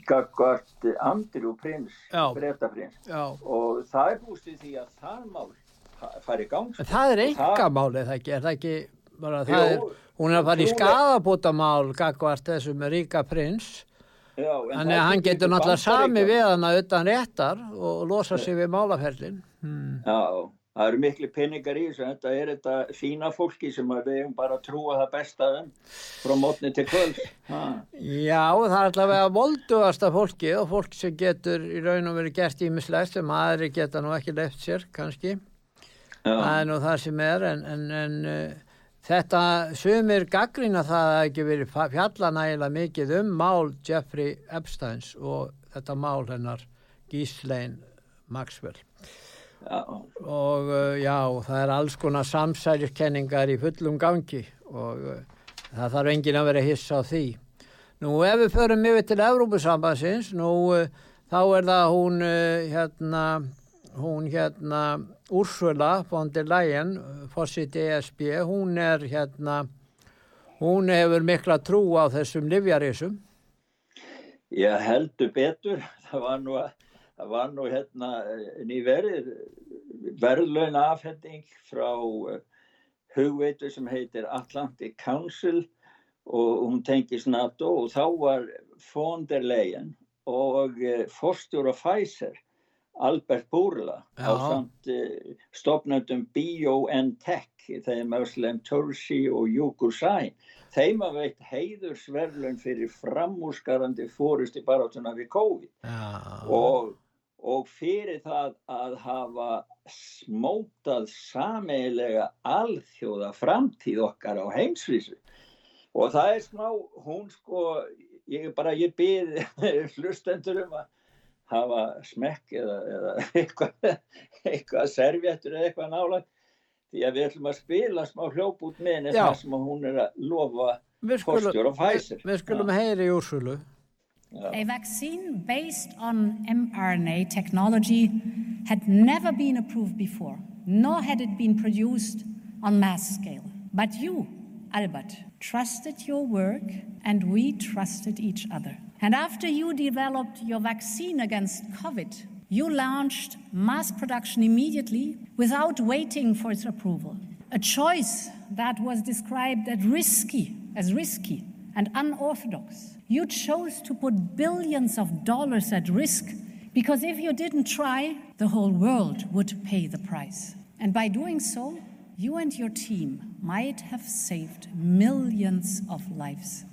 gagvart Andrew Prins, Já. og það er búst í því að það mál fa- fari í gang sko. En það er engamálið, það ekki, er það ekki, bara, það er, hún er að fara í skadabótamál gagvart þessum ríka prins, Já, en þannig að hann getur náttúrulega sami við hana utan réttar og losa sig við málaferlin. Hmm. Já, það eru miklu peningar í þessu, þetta er þetta fína fólki sem að við hefum bara að trúa það besta frá mótni til kvöld. Ha. Já, það er allavega voldugasta fólki og fólk sem getur í raun og verið gert ímislegt sem aðri geta nú ekki left sér kannski. Það er nú það sem er en, en, en uh, þetta sumir gaggrina það að ekki verið fa- fjalla nægilega mikið um mál Jeffrey Epsteins og þetta mál hennar Ghislaine Maxwell. Já. Og uh, já, það er alls konar samsæliskenningar í fullum gangi og uh, það þarf enginn að vera hissa á því. Nú ef við förum yfir til Evrópusambansins, nú þá er það hún hérna, hún hérna Úrsula von der Leyen, fórsiti ESB, hún er hérna, hún hefur mikla trú á þessum livjarísum. Ég heldur betur, það var nú, það var nú hérna nýverið verðlaun afhending frá uh, hugveitu sem heitir Atlantic Council og hún tengis NATO og þá var von der Leyen og uh, forstjóra Pfizer Albert Bourla á samt uh, stopnöndum BioNTech þeim Özlem Tursi og Júkur Sæn þeim að veitt heiðursverðlun fyrir framúrskarandi fórusti baráttuna við COVID. Og, og fyrir það að hafa smótað sameilega alþjóða framtíð okkar á heimsvísu. Og það er smá, hún sko ég er bara, ég byrð hlustendur um að hafa smekk eða, eða eitthvað, eitthvað servjettur eða eitthvað nálag því að við ætlum að spila smá hljóp út með sem að hún er að lofa Við forstjóra skulum, Pfizer. við skulum heyri í Úrsulu. A vaccine based on mRNA technology had never been approved before, nor had it been produced on mass scale. But you, Albert, trusted your work, and we trusted each other. And after you developed your vaccine against COVID, you launched mass production immediately without waiting for its approval. A choice that was described as risky, as risky and unorthodox. You chose to put billions of dollars at risk because if you didn't try, the whole world would pay the price. And by doing so, you and your team might have saved millions of lives.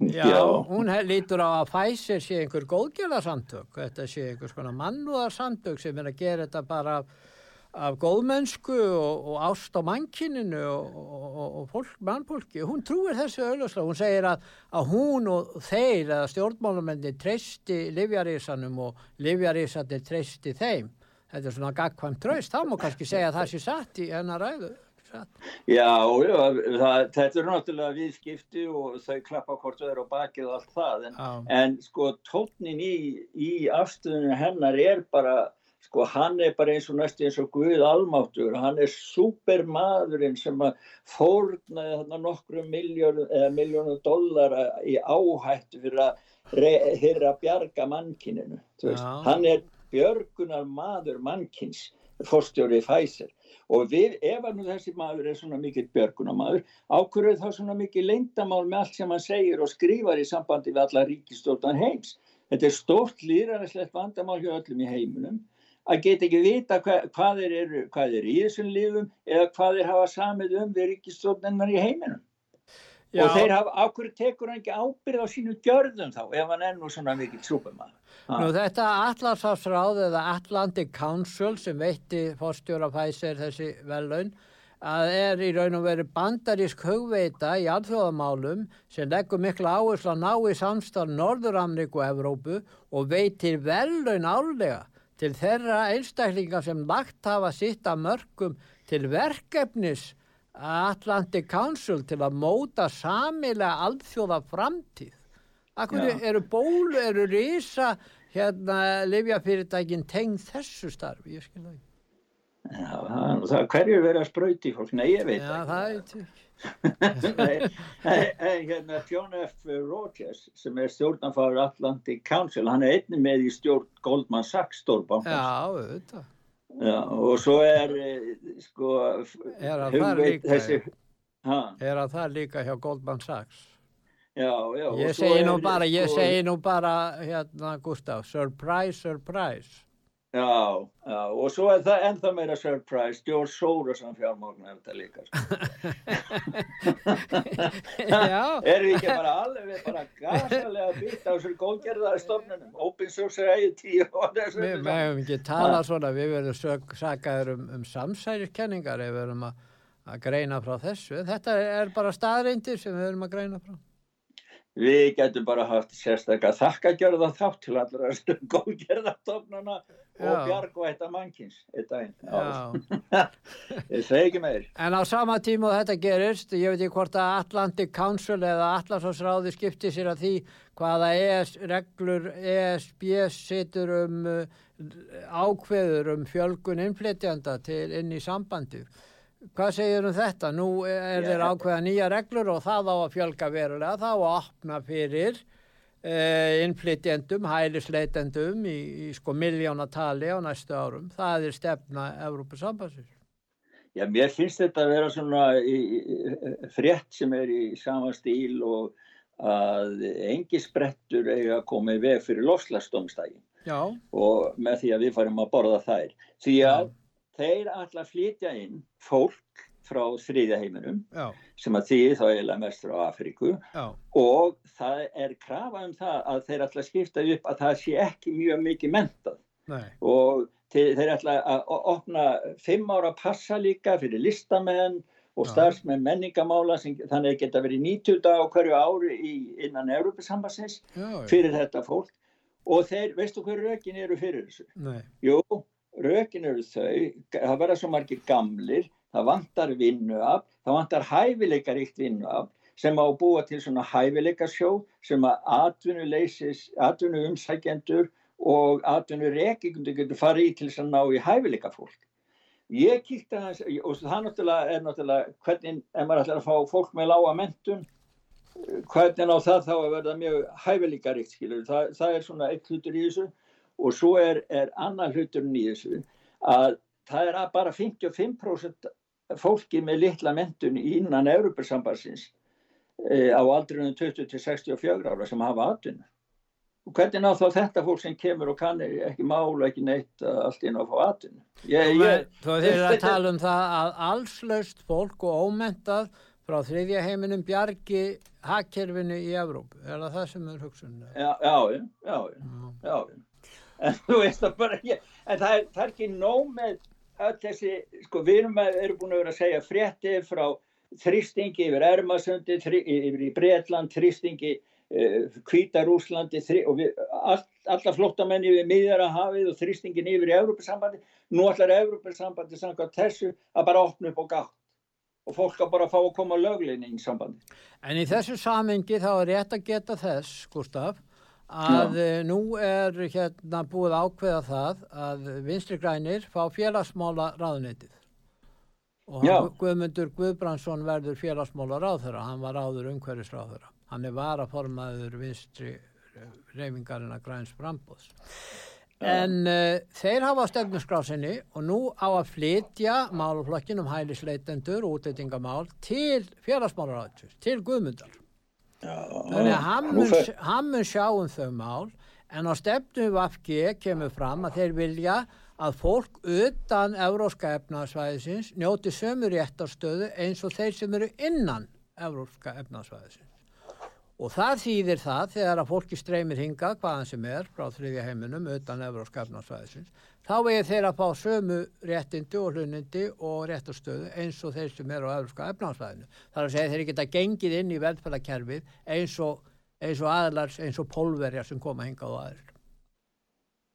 Já, Já. hún lítur á að Pfizer sé einhver góðgjörðarsamtök, þetta sé einhvers konar mannúðarsamtök sem er að gera þetta bara af, af góðmennsku og, og ást á mannkininu og, og, og fólk, mannfólki. Hún trúir þessu auðvitað, hún segir að, að hún og þeir eða stjórnmálamenni treysti livjarísanum og livjarísanir treysti þeim. Þetta er svona gagkvæmt tröst, þá má kannski segja að það sé satt í hennar ræðu. Satt. Já, já það, þetta er náttúrulega viðskipti og þau klappa hvort þau eru á bakið og allt það en, en sko tóknin í, í afstöðinu hennar er bara sko hann er bara eins og næstu eins og Guð almáttur, hann er supermaðurinn sem að fórnaði þarna nokkru miljónu dollara í áhættu fyrir að, að bjarga mannkininu, hann er björgunar maður mannkins fórstjóri Pfizer og við, ef að nú þessi maður er svona mikill björgunamaður, ákvörðu þá svona mikið leyndamál með allt sem hann segir og skrifar í sambandi við alla ríkistjórnan heims. Þetta er stórt líðræðislegt vandamál hjá öllum í heiminum að geta ekki vita hva, hvað eru, hvað eru í þessum lífum eða hvað þeir hafa samið um við ríkistjórnennar í heiminum. Já. Og þeir hafa, ákvörðu tekur hann ekki ábyrð á sínu gjörðum þá ef hann er nú svona mikill súpermaður. Nú þetta Atlasafsráð eða Atlantic Council sem veitti fórstjóra Pfizer þessi vellaun að er í raun og veru bandarísk hugveita í alþjóðamálum sem leggur mikla áherslu að ná í samstarf Norður-Ameríku og Evrópu og veitir vellaun álega til þeirra einstaklingar sem lagt hafa sitt að mörgum til verkefnis Atlantic Council til að móta samilega alþjóða framtíð. Akkur eru ból, eru risa hérna livjafyrirtækin tengð þessu starfi, ég skilja ekki. Já, það, það hverju verið að sprauti fólk, nei ég veit Já, það er ekki. hérna John F. Rogers sem er stjórnanfáður Atlantic Council, hann er einnig með í stjórn Goldman Sachs stórbankans. Já, og svo er eh, sko er að líka þessi, er að það líka hjá Goldman Sachs? Já, já, ég segi nú bara ég segi nú bara hérna Gustaf surprise, surprise Já, já, og svo er það ennþá meira surprise, George Soros hann fjármóknar þetta líka. já. Erum við ekki bara alveg bara gasalega býtt á þessum góðgerðarstofnunum, Open Society og þessu. Við hefum ekki talað svona, við verðum sagaður um, um samsæriskenningar ef við verðum að greina frá þessu. Þetta er bara staðreindir sem við verðum að greina frá. Við getum bara haft sérstaklega þakkagjörða þátt til allra góðgerðarstofnuna og bjargvætta mannkins eitt daginn. Ég segi ekki meir. En á sama tíma þetta gerist, ég veit ekki hvort að Atlantic Council eða Atlasásráði skipti sér að því hvaða ES reglur ESB situr um ákveður um fjölgun innflytjanda til inn í sambandið. Hvað segir um þetta? Nú er þeir ákveða nýja reglur og það á að fjölga verulega, það á að opna fyrir uh, innflytjendum, hælisleitendum í, í sko miljónatali á næstu árum. Það er stefna Európa-sambansins. Já, mér finnst þetta að vera svona í, í, frétt sem er í sama stíl og að engi sprettur eiga að koma í veg fyrir lofslagsdómstægin og með því að við farum að borða þær. Því að Já þeir ætla að flytja inn fólk frá þriðja heiminum Já. sem að því þá eiginlega mest frá Afríku Já. og það er krafa um það að þeir ætla að skipta upp að það sé ekki mjög mikið mentað Nei. og þeir, þeir ætla að opna fimm ára passa líka fyrir listamenn og starfsmenn menningamála sem, þannig að geta verið 90 dag á hverju ári í, innan Európa-sambassins fyrir þetta fólk og þeir, veistu hverju rökin eru fyrir þessu? Nei. Jú, rökin eru þau, það verða svo margir gamlir, það vantar vinnuaf, það vantar hæfileikaríkt vinnuaf sem á að búa til svona hæfileikasjó sem að atvinnuleysis, atvinnuumsækjendur og atvinnureikingundur getur farið í til þess að ná í hæfileikafólk. Ég kíkta þess, og það náttúrulega er náttúrulega hvernig, ef maður ætlar að fá fólk með lága mentun, hvernig á það þá að verða mjög hæfileikaríkt, skilur, það, það er svona eitt hlutur í þessu og svo er, er annar hluturinn í þessu að það er að bara 55% fólki með litla mentun innan Európa-sambansins e, á aldrunum 20-64 ára sem hafa atvinna. Og hvernig ná þá þetta fólk sem kemur og kann ekki mála, ekki neitt allt inn á að fá atvinna? Þú þeir að tala um það að allslaust fólk og ómentað frá þriðja heiminum bjargi hakkerfinu í Evrópu. Er það það sem er hugsun? Já, já, já, já, já en þú veist það bara ekki en það er, það er ekki nóg með öll þessi, sko við erum, erum búin að vera að segja fréttir frá þrýstingi yfir Ermasöndi yfir í Breitland, þrýstingi Kvítarúslandi uh, og við, all, alla flottamenni við miðjara hafið og þrýstingin yfir í Európa-sambandi nú ætlar Európa-sambandi samkvæmt þessu að bara opna upp og gátt og fólk að bara fá að koma löglein í sambandi En í þessu samengi þá er rétt að geta þess, Gustaf að Já. Eh, nú er hérna búið ákveða það að vinstri grænir fá félagsmála ráðnitið og Guðmundur Guðbrandsson verður félagsmála ráðherra, hann var áður umhverfisráðherra, hann er varaformaður vinstri reyfingarinn að græns frambóðs en uh, þeir hafa stefnusgrásinni og nú á að flytja máluflokkin um hælisleitendur og útleitingamál til félagsmála ráðsins, til Guðmundar Þannig að hann mun, hann mun sjá um þau mál en á stefnu Vafki kemur fram að þeir vilja að fólk utan euróska efnaðsvæðisins njóti sömu réttarstöðu eins og þeir sem eru innan euróska efnaðsvæðisins. Og það þýðir það þegar að fólki streymir hinga hvaðan sem er frá þriðja heiminum utan euróska efnaðsvæðisins þá er þeir að fá sömu réttindi og hlunindi og réttastöðu eins og þeir sem eru á öðruska efnansvæðinu. Það er að segja þeir geta gengið inn í velferðarkerfið eins og, eins og aðlars, eins og pólverjar sem koma hingað og aðrir.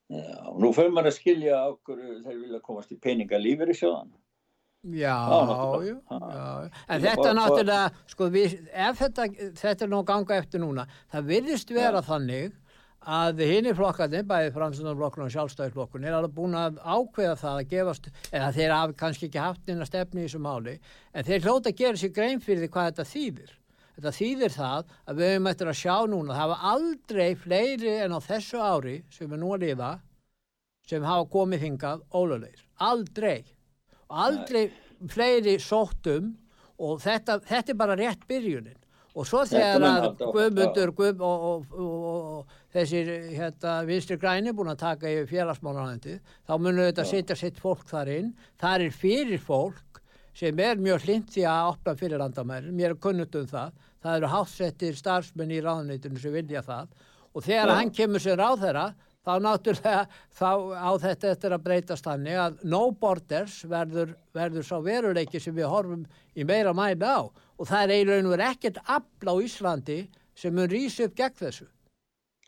Já, nú fyrir maður að skilja okkur þeir vilja komast í peningalífur í sjóðan. Já, já, já, en þetta náttúrulega, sko, við, ef þetta, þetta er nú ganga eftir núna, það virðist vera þannig að hinn í flokkarnir, bæði fransunarflokkurinn og sjálfstæðisflokkurinn, er alveg búin að ákveða það að gefast, eða þeir hafi kannski ekki haft neina stefni í þessu máli, en þeir hljóta að gera sér grein fyrir því hvað þetta þýðir. Þetta þýðir það að við höfum eftir að sjá núna, það hafa aldrei fleiri en á þessu ári sem er nú að lifa, sem hafa komið hingað ólulegir. Aldrei og aldrei fleiri sóttum og þetta, þetta er bara rétt byrjunin og svo þegar að Guðmundur Guð, og, og, og þessir hérna, vinstri græni búin að taka í félagsmálanandi þá munum þetta setja sitt fólk þar inn. Það er fyrir fólk sem er mjög hlind því að opna fyrir landamæri. Mér er kunnut um það. Það eru hátsettir starfsmenn í ráðneitunum sem vilja það. Og þegar hann kemur sér á þeirra þá náttúrulega þá á þetta eftir að breytast þannig að no borders verður, verður sá veruleiki sem við horfum í meira mæli á. Og það er eiginlega ekkert afl á Íslandi sem mun rýsa upp gegn þessu.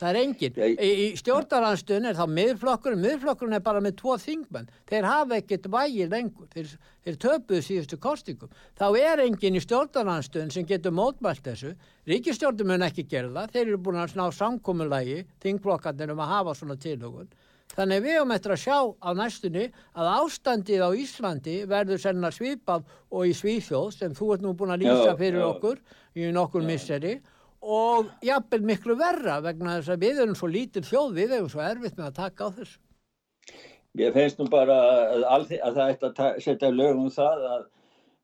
Það er enginn. Í, í stjórnaranstunum er þá miðflokkurinn, miðflokkurinn er bara með tvo þingmenn. Þeir hafa ekkert vægi lengur. Þeir, þeir töpuðu síðustu kostingum. Þá er enginn í stjórnaranstunum sem getur mótmælt þessu. Ríkistjórnum mun ekki gera það. Þeir eru búin að sná samkominnlægi, þingflokkarnir um að hafa svona tilhugun. Þannig við höfum eftir að sjá á næstunni að ástandið á Íslandi verður senna svipað og í Svíþjóð sem þú ert nú búin að lýsa fyrir okkur í nokkur misseri og jafnvel miklu verra vegna þess að við erum svo lítil þjóð, við erum svo erfitt með að taka á þessu. Ég finnst nú bara að, að, að það ætti að setja lögum það að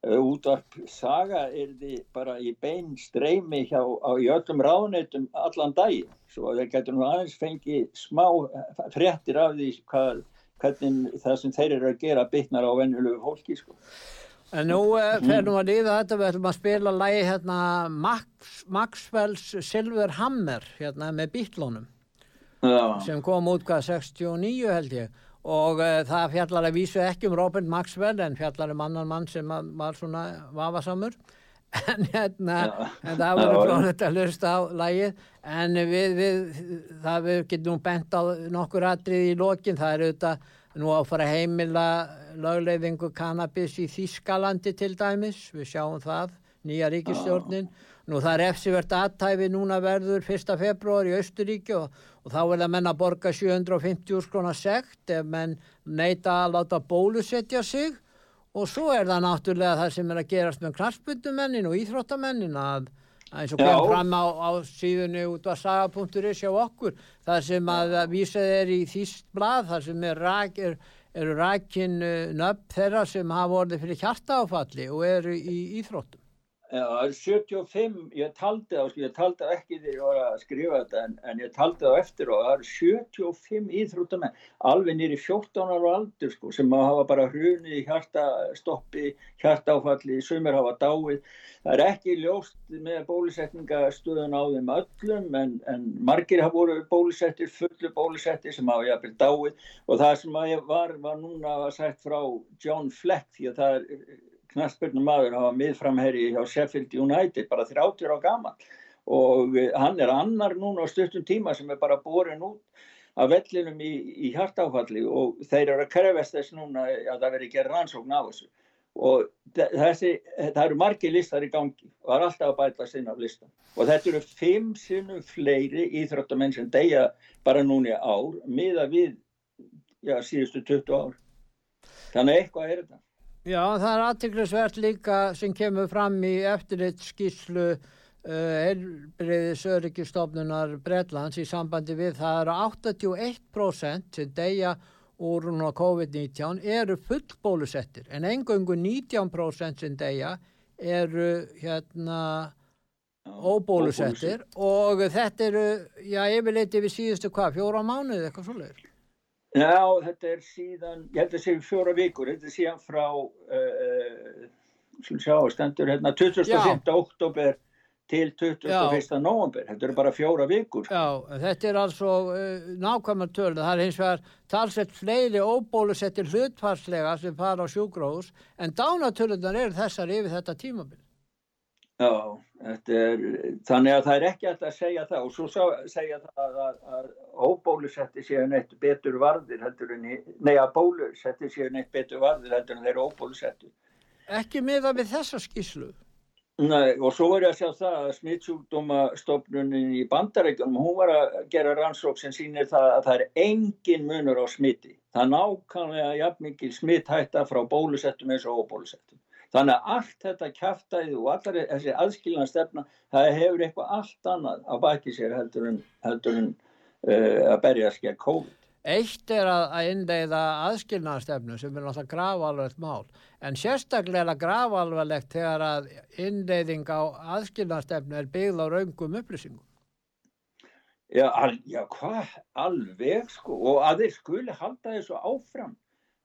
útvarp saga er því bara í bein streymi hjá á, í öllum ráðneitum allan daginn, svo þeir getur nú aðeins fengið smá fréttir af því hvað, hvernig það sem þeir eru að gera bytnar á venjulegu fólki sko. En nú eh, fer nú að líða þetta, við ætlum að spila lægi hérna Max, Maxwell's Silver Hammer hérna með Beatlónum sem kom út hvað 69 held ég. Og uh, það fjallar að vísu ekki um Robin Maxwell en fjallar um annan mann sem var svona vafasamur. En hérna en það var flónið að hlusta á lægið en við, við það við getum bent á nokkur atrið í lokin, það er auðvitað nú að fara heimila lögleiðingu kannabis í Þískalandi til dæmis, við sjáum það nýja ríkistjórnin nú það er efsivert aðtæfi núna verður 1. februar í Östuríki og, og þá vil að menna borga 750 skrona sekt ef menn neyta að láta bólusetja sig og svo er það náttúrulega það sem er að gerast með knarspundamennin og íþróttamennin að eins og kom fram á, á síðunni út af saga.is hjá okkur það sem að vísað er í þýst blad það sem er, rak, er, eru rækin uh, nöpp þeirra sem hafa orðið fyrir hjartaáfalli og eru í íþróttum 75, ég taldi sko, ég taldi á ekki þegar ég var að skrifa þetta en, en ég taldi á eftir og það eru 75 íþróttamenn, alveg nýri 14 ára aldur sko, sem hafa bara hrunið í hjartastoppi, hjartáfalli, sumir hafa dáið. Það er ekki ljóst með bólusetningastöðun á þeim öllum en, en margir hafa voru bólusettir, fullu bólusettir sem hafa jafnvel dáið og það sem var, var núna sagt frá John Fleck því að það er knastbyrnum maður, hann var miðframherri hjá Sheffield United, bara 30 á gaman og eh, hann er annar núna á stuttum tíma sem er bara borin út af vellinum í, í hjartáfalli og þeir eru að krefast þess núna að það veri gerð rannsókn á þessu. Og þessi, það eru margi listar í gangi og það er alltaf að bæta sinna af listan og þetta eru fimm sinnum fleiri íþróttamenn sem deyja bara núni ár miða við já, síðustu 20 ár. Þannig eitthvað er þetta Já, það er aðtiklisvert líka sem kemur fram í eftirleitt skíslu helbriðis uh, öryggistofnunar Breitlands í sambandi við það eru 81% sem deyja úr COVID-19 eru fullbólusettir en engöngu 19% sem deyja eru hérna óbólusettir. og þetta eru, já, yfirleitt yfir síðustu hvað, fjóra mánuði eitthvað svolítið Já, þetta er síðan, ég held að það séu fjóra vikur, þetta er síðan frá, uh, svona sjá, stendur hérna 25. oktober til 21. november, þetta eru bara fjóra vikur. Já, þetta er altså uh, nákvæmlega törn, það er hins vegar talsett fleiri óbólusettir hlutfarslega sem fara á sjúgróðus, en dánatörlunar eru þessar yfir þetta tímabill. Já, er, þannig að það er ekki alltaf að segja það og svo segja það að, að, óbólusetti séu neitt betur varðir heldur en, nei að bólusetti séu neitt betur varðir heldur en þeir eru óbólusetti. Ekki miða við þessa skíslu. Nei, og svo var ég að sjá það að smittsjúkdómastofnunin í bandarækjum, hún var að gera rannsók sem sýnir það að það er engin munur á smitti. Það er nákvæmlega jafn mikil smitthætta frá bólusettum eins og óbólusettum. Þannig að allt þetta kæftæði og allar þessi aðskilna stefna, það hefur eitthvað allt annað á baki sér heldur en, heldur en uh, að berja skjá COVID. Eitt er að, að innleiða aðskilnaðarstefnu sem er náttúrulega gravalvegt mál en sérstaklega gravalvegt þegar að innleiðing á aðskilnaðarstefnu er byggð á raungum upplýsingum. Já, al, já hvað? Alveg sko og að þeir skuli halda þessu áfram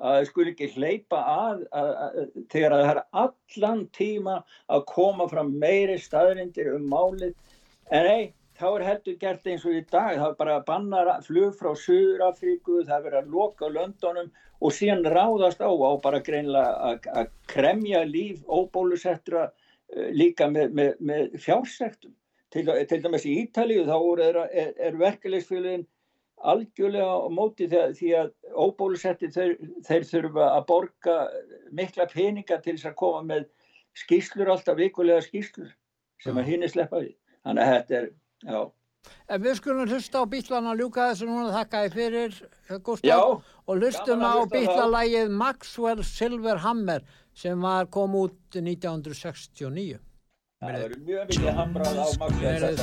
að þeir skuli ekki hleypa að, að, að þegar að það er allan tíma að koma fram meiri staðrindir um málið. En ei þá er heldur gert eins og í dag. Það er bara að banna flug frá Suður-Afríku, það er verið að loka löndunum og síðan ráðast á á bara greinlega að kremja líf óbólusettra uh, líka með, með, með fjársektum til, til dæmis í Ítalíu þá er, er, er verkefliðsfélagin algjörlega á móti þegar, því að óbólusetti þeir, þeir þurfa að borga mikla peninga til þess að koma með skýslur alltaf vikulega skýslur sem að hinn er sleppað í þannig að þetta er Já. En við skulum hlusta á býtlan að ljúka þessu núna þakka þið fyrir Gustaf og hlustum á býtlalægið Maxwell Silverhammer sem var kom út 1969 Það verður mjög mikið hamrað á Maxwell Late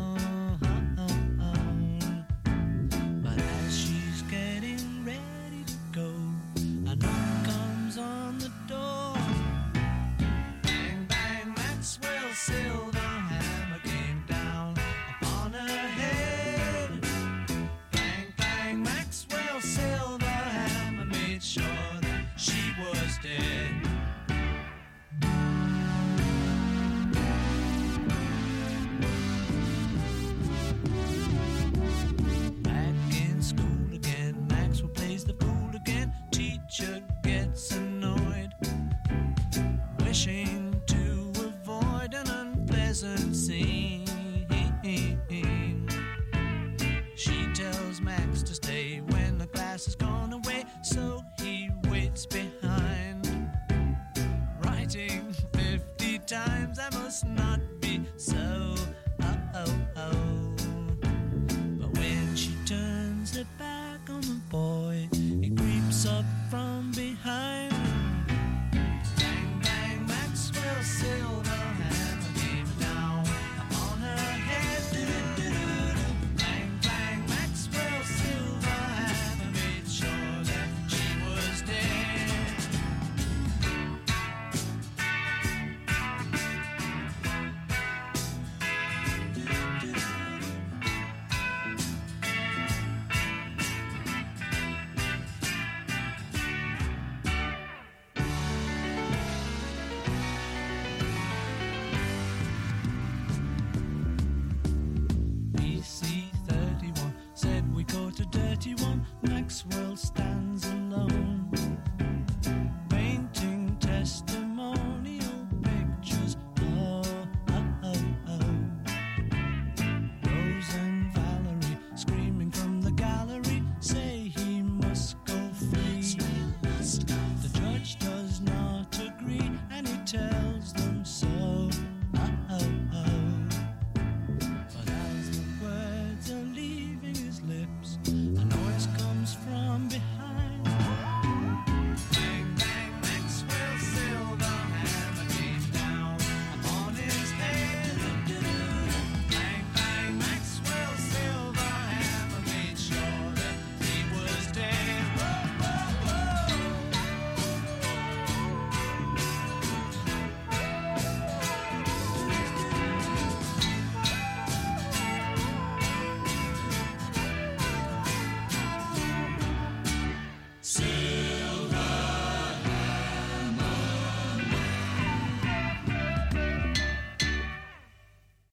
is gone.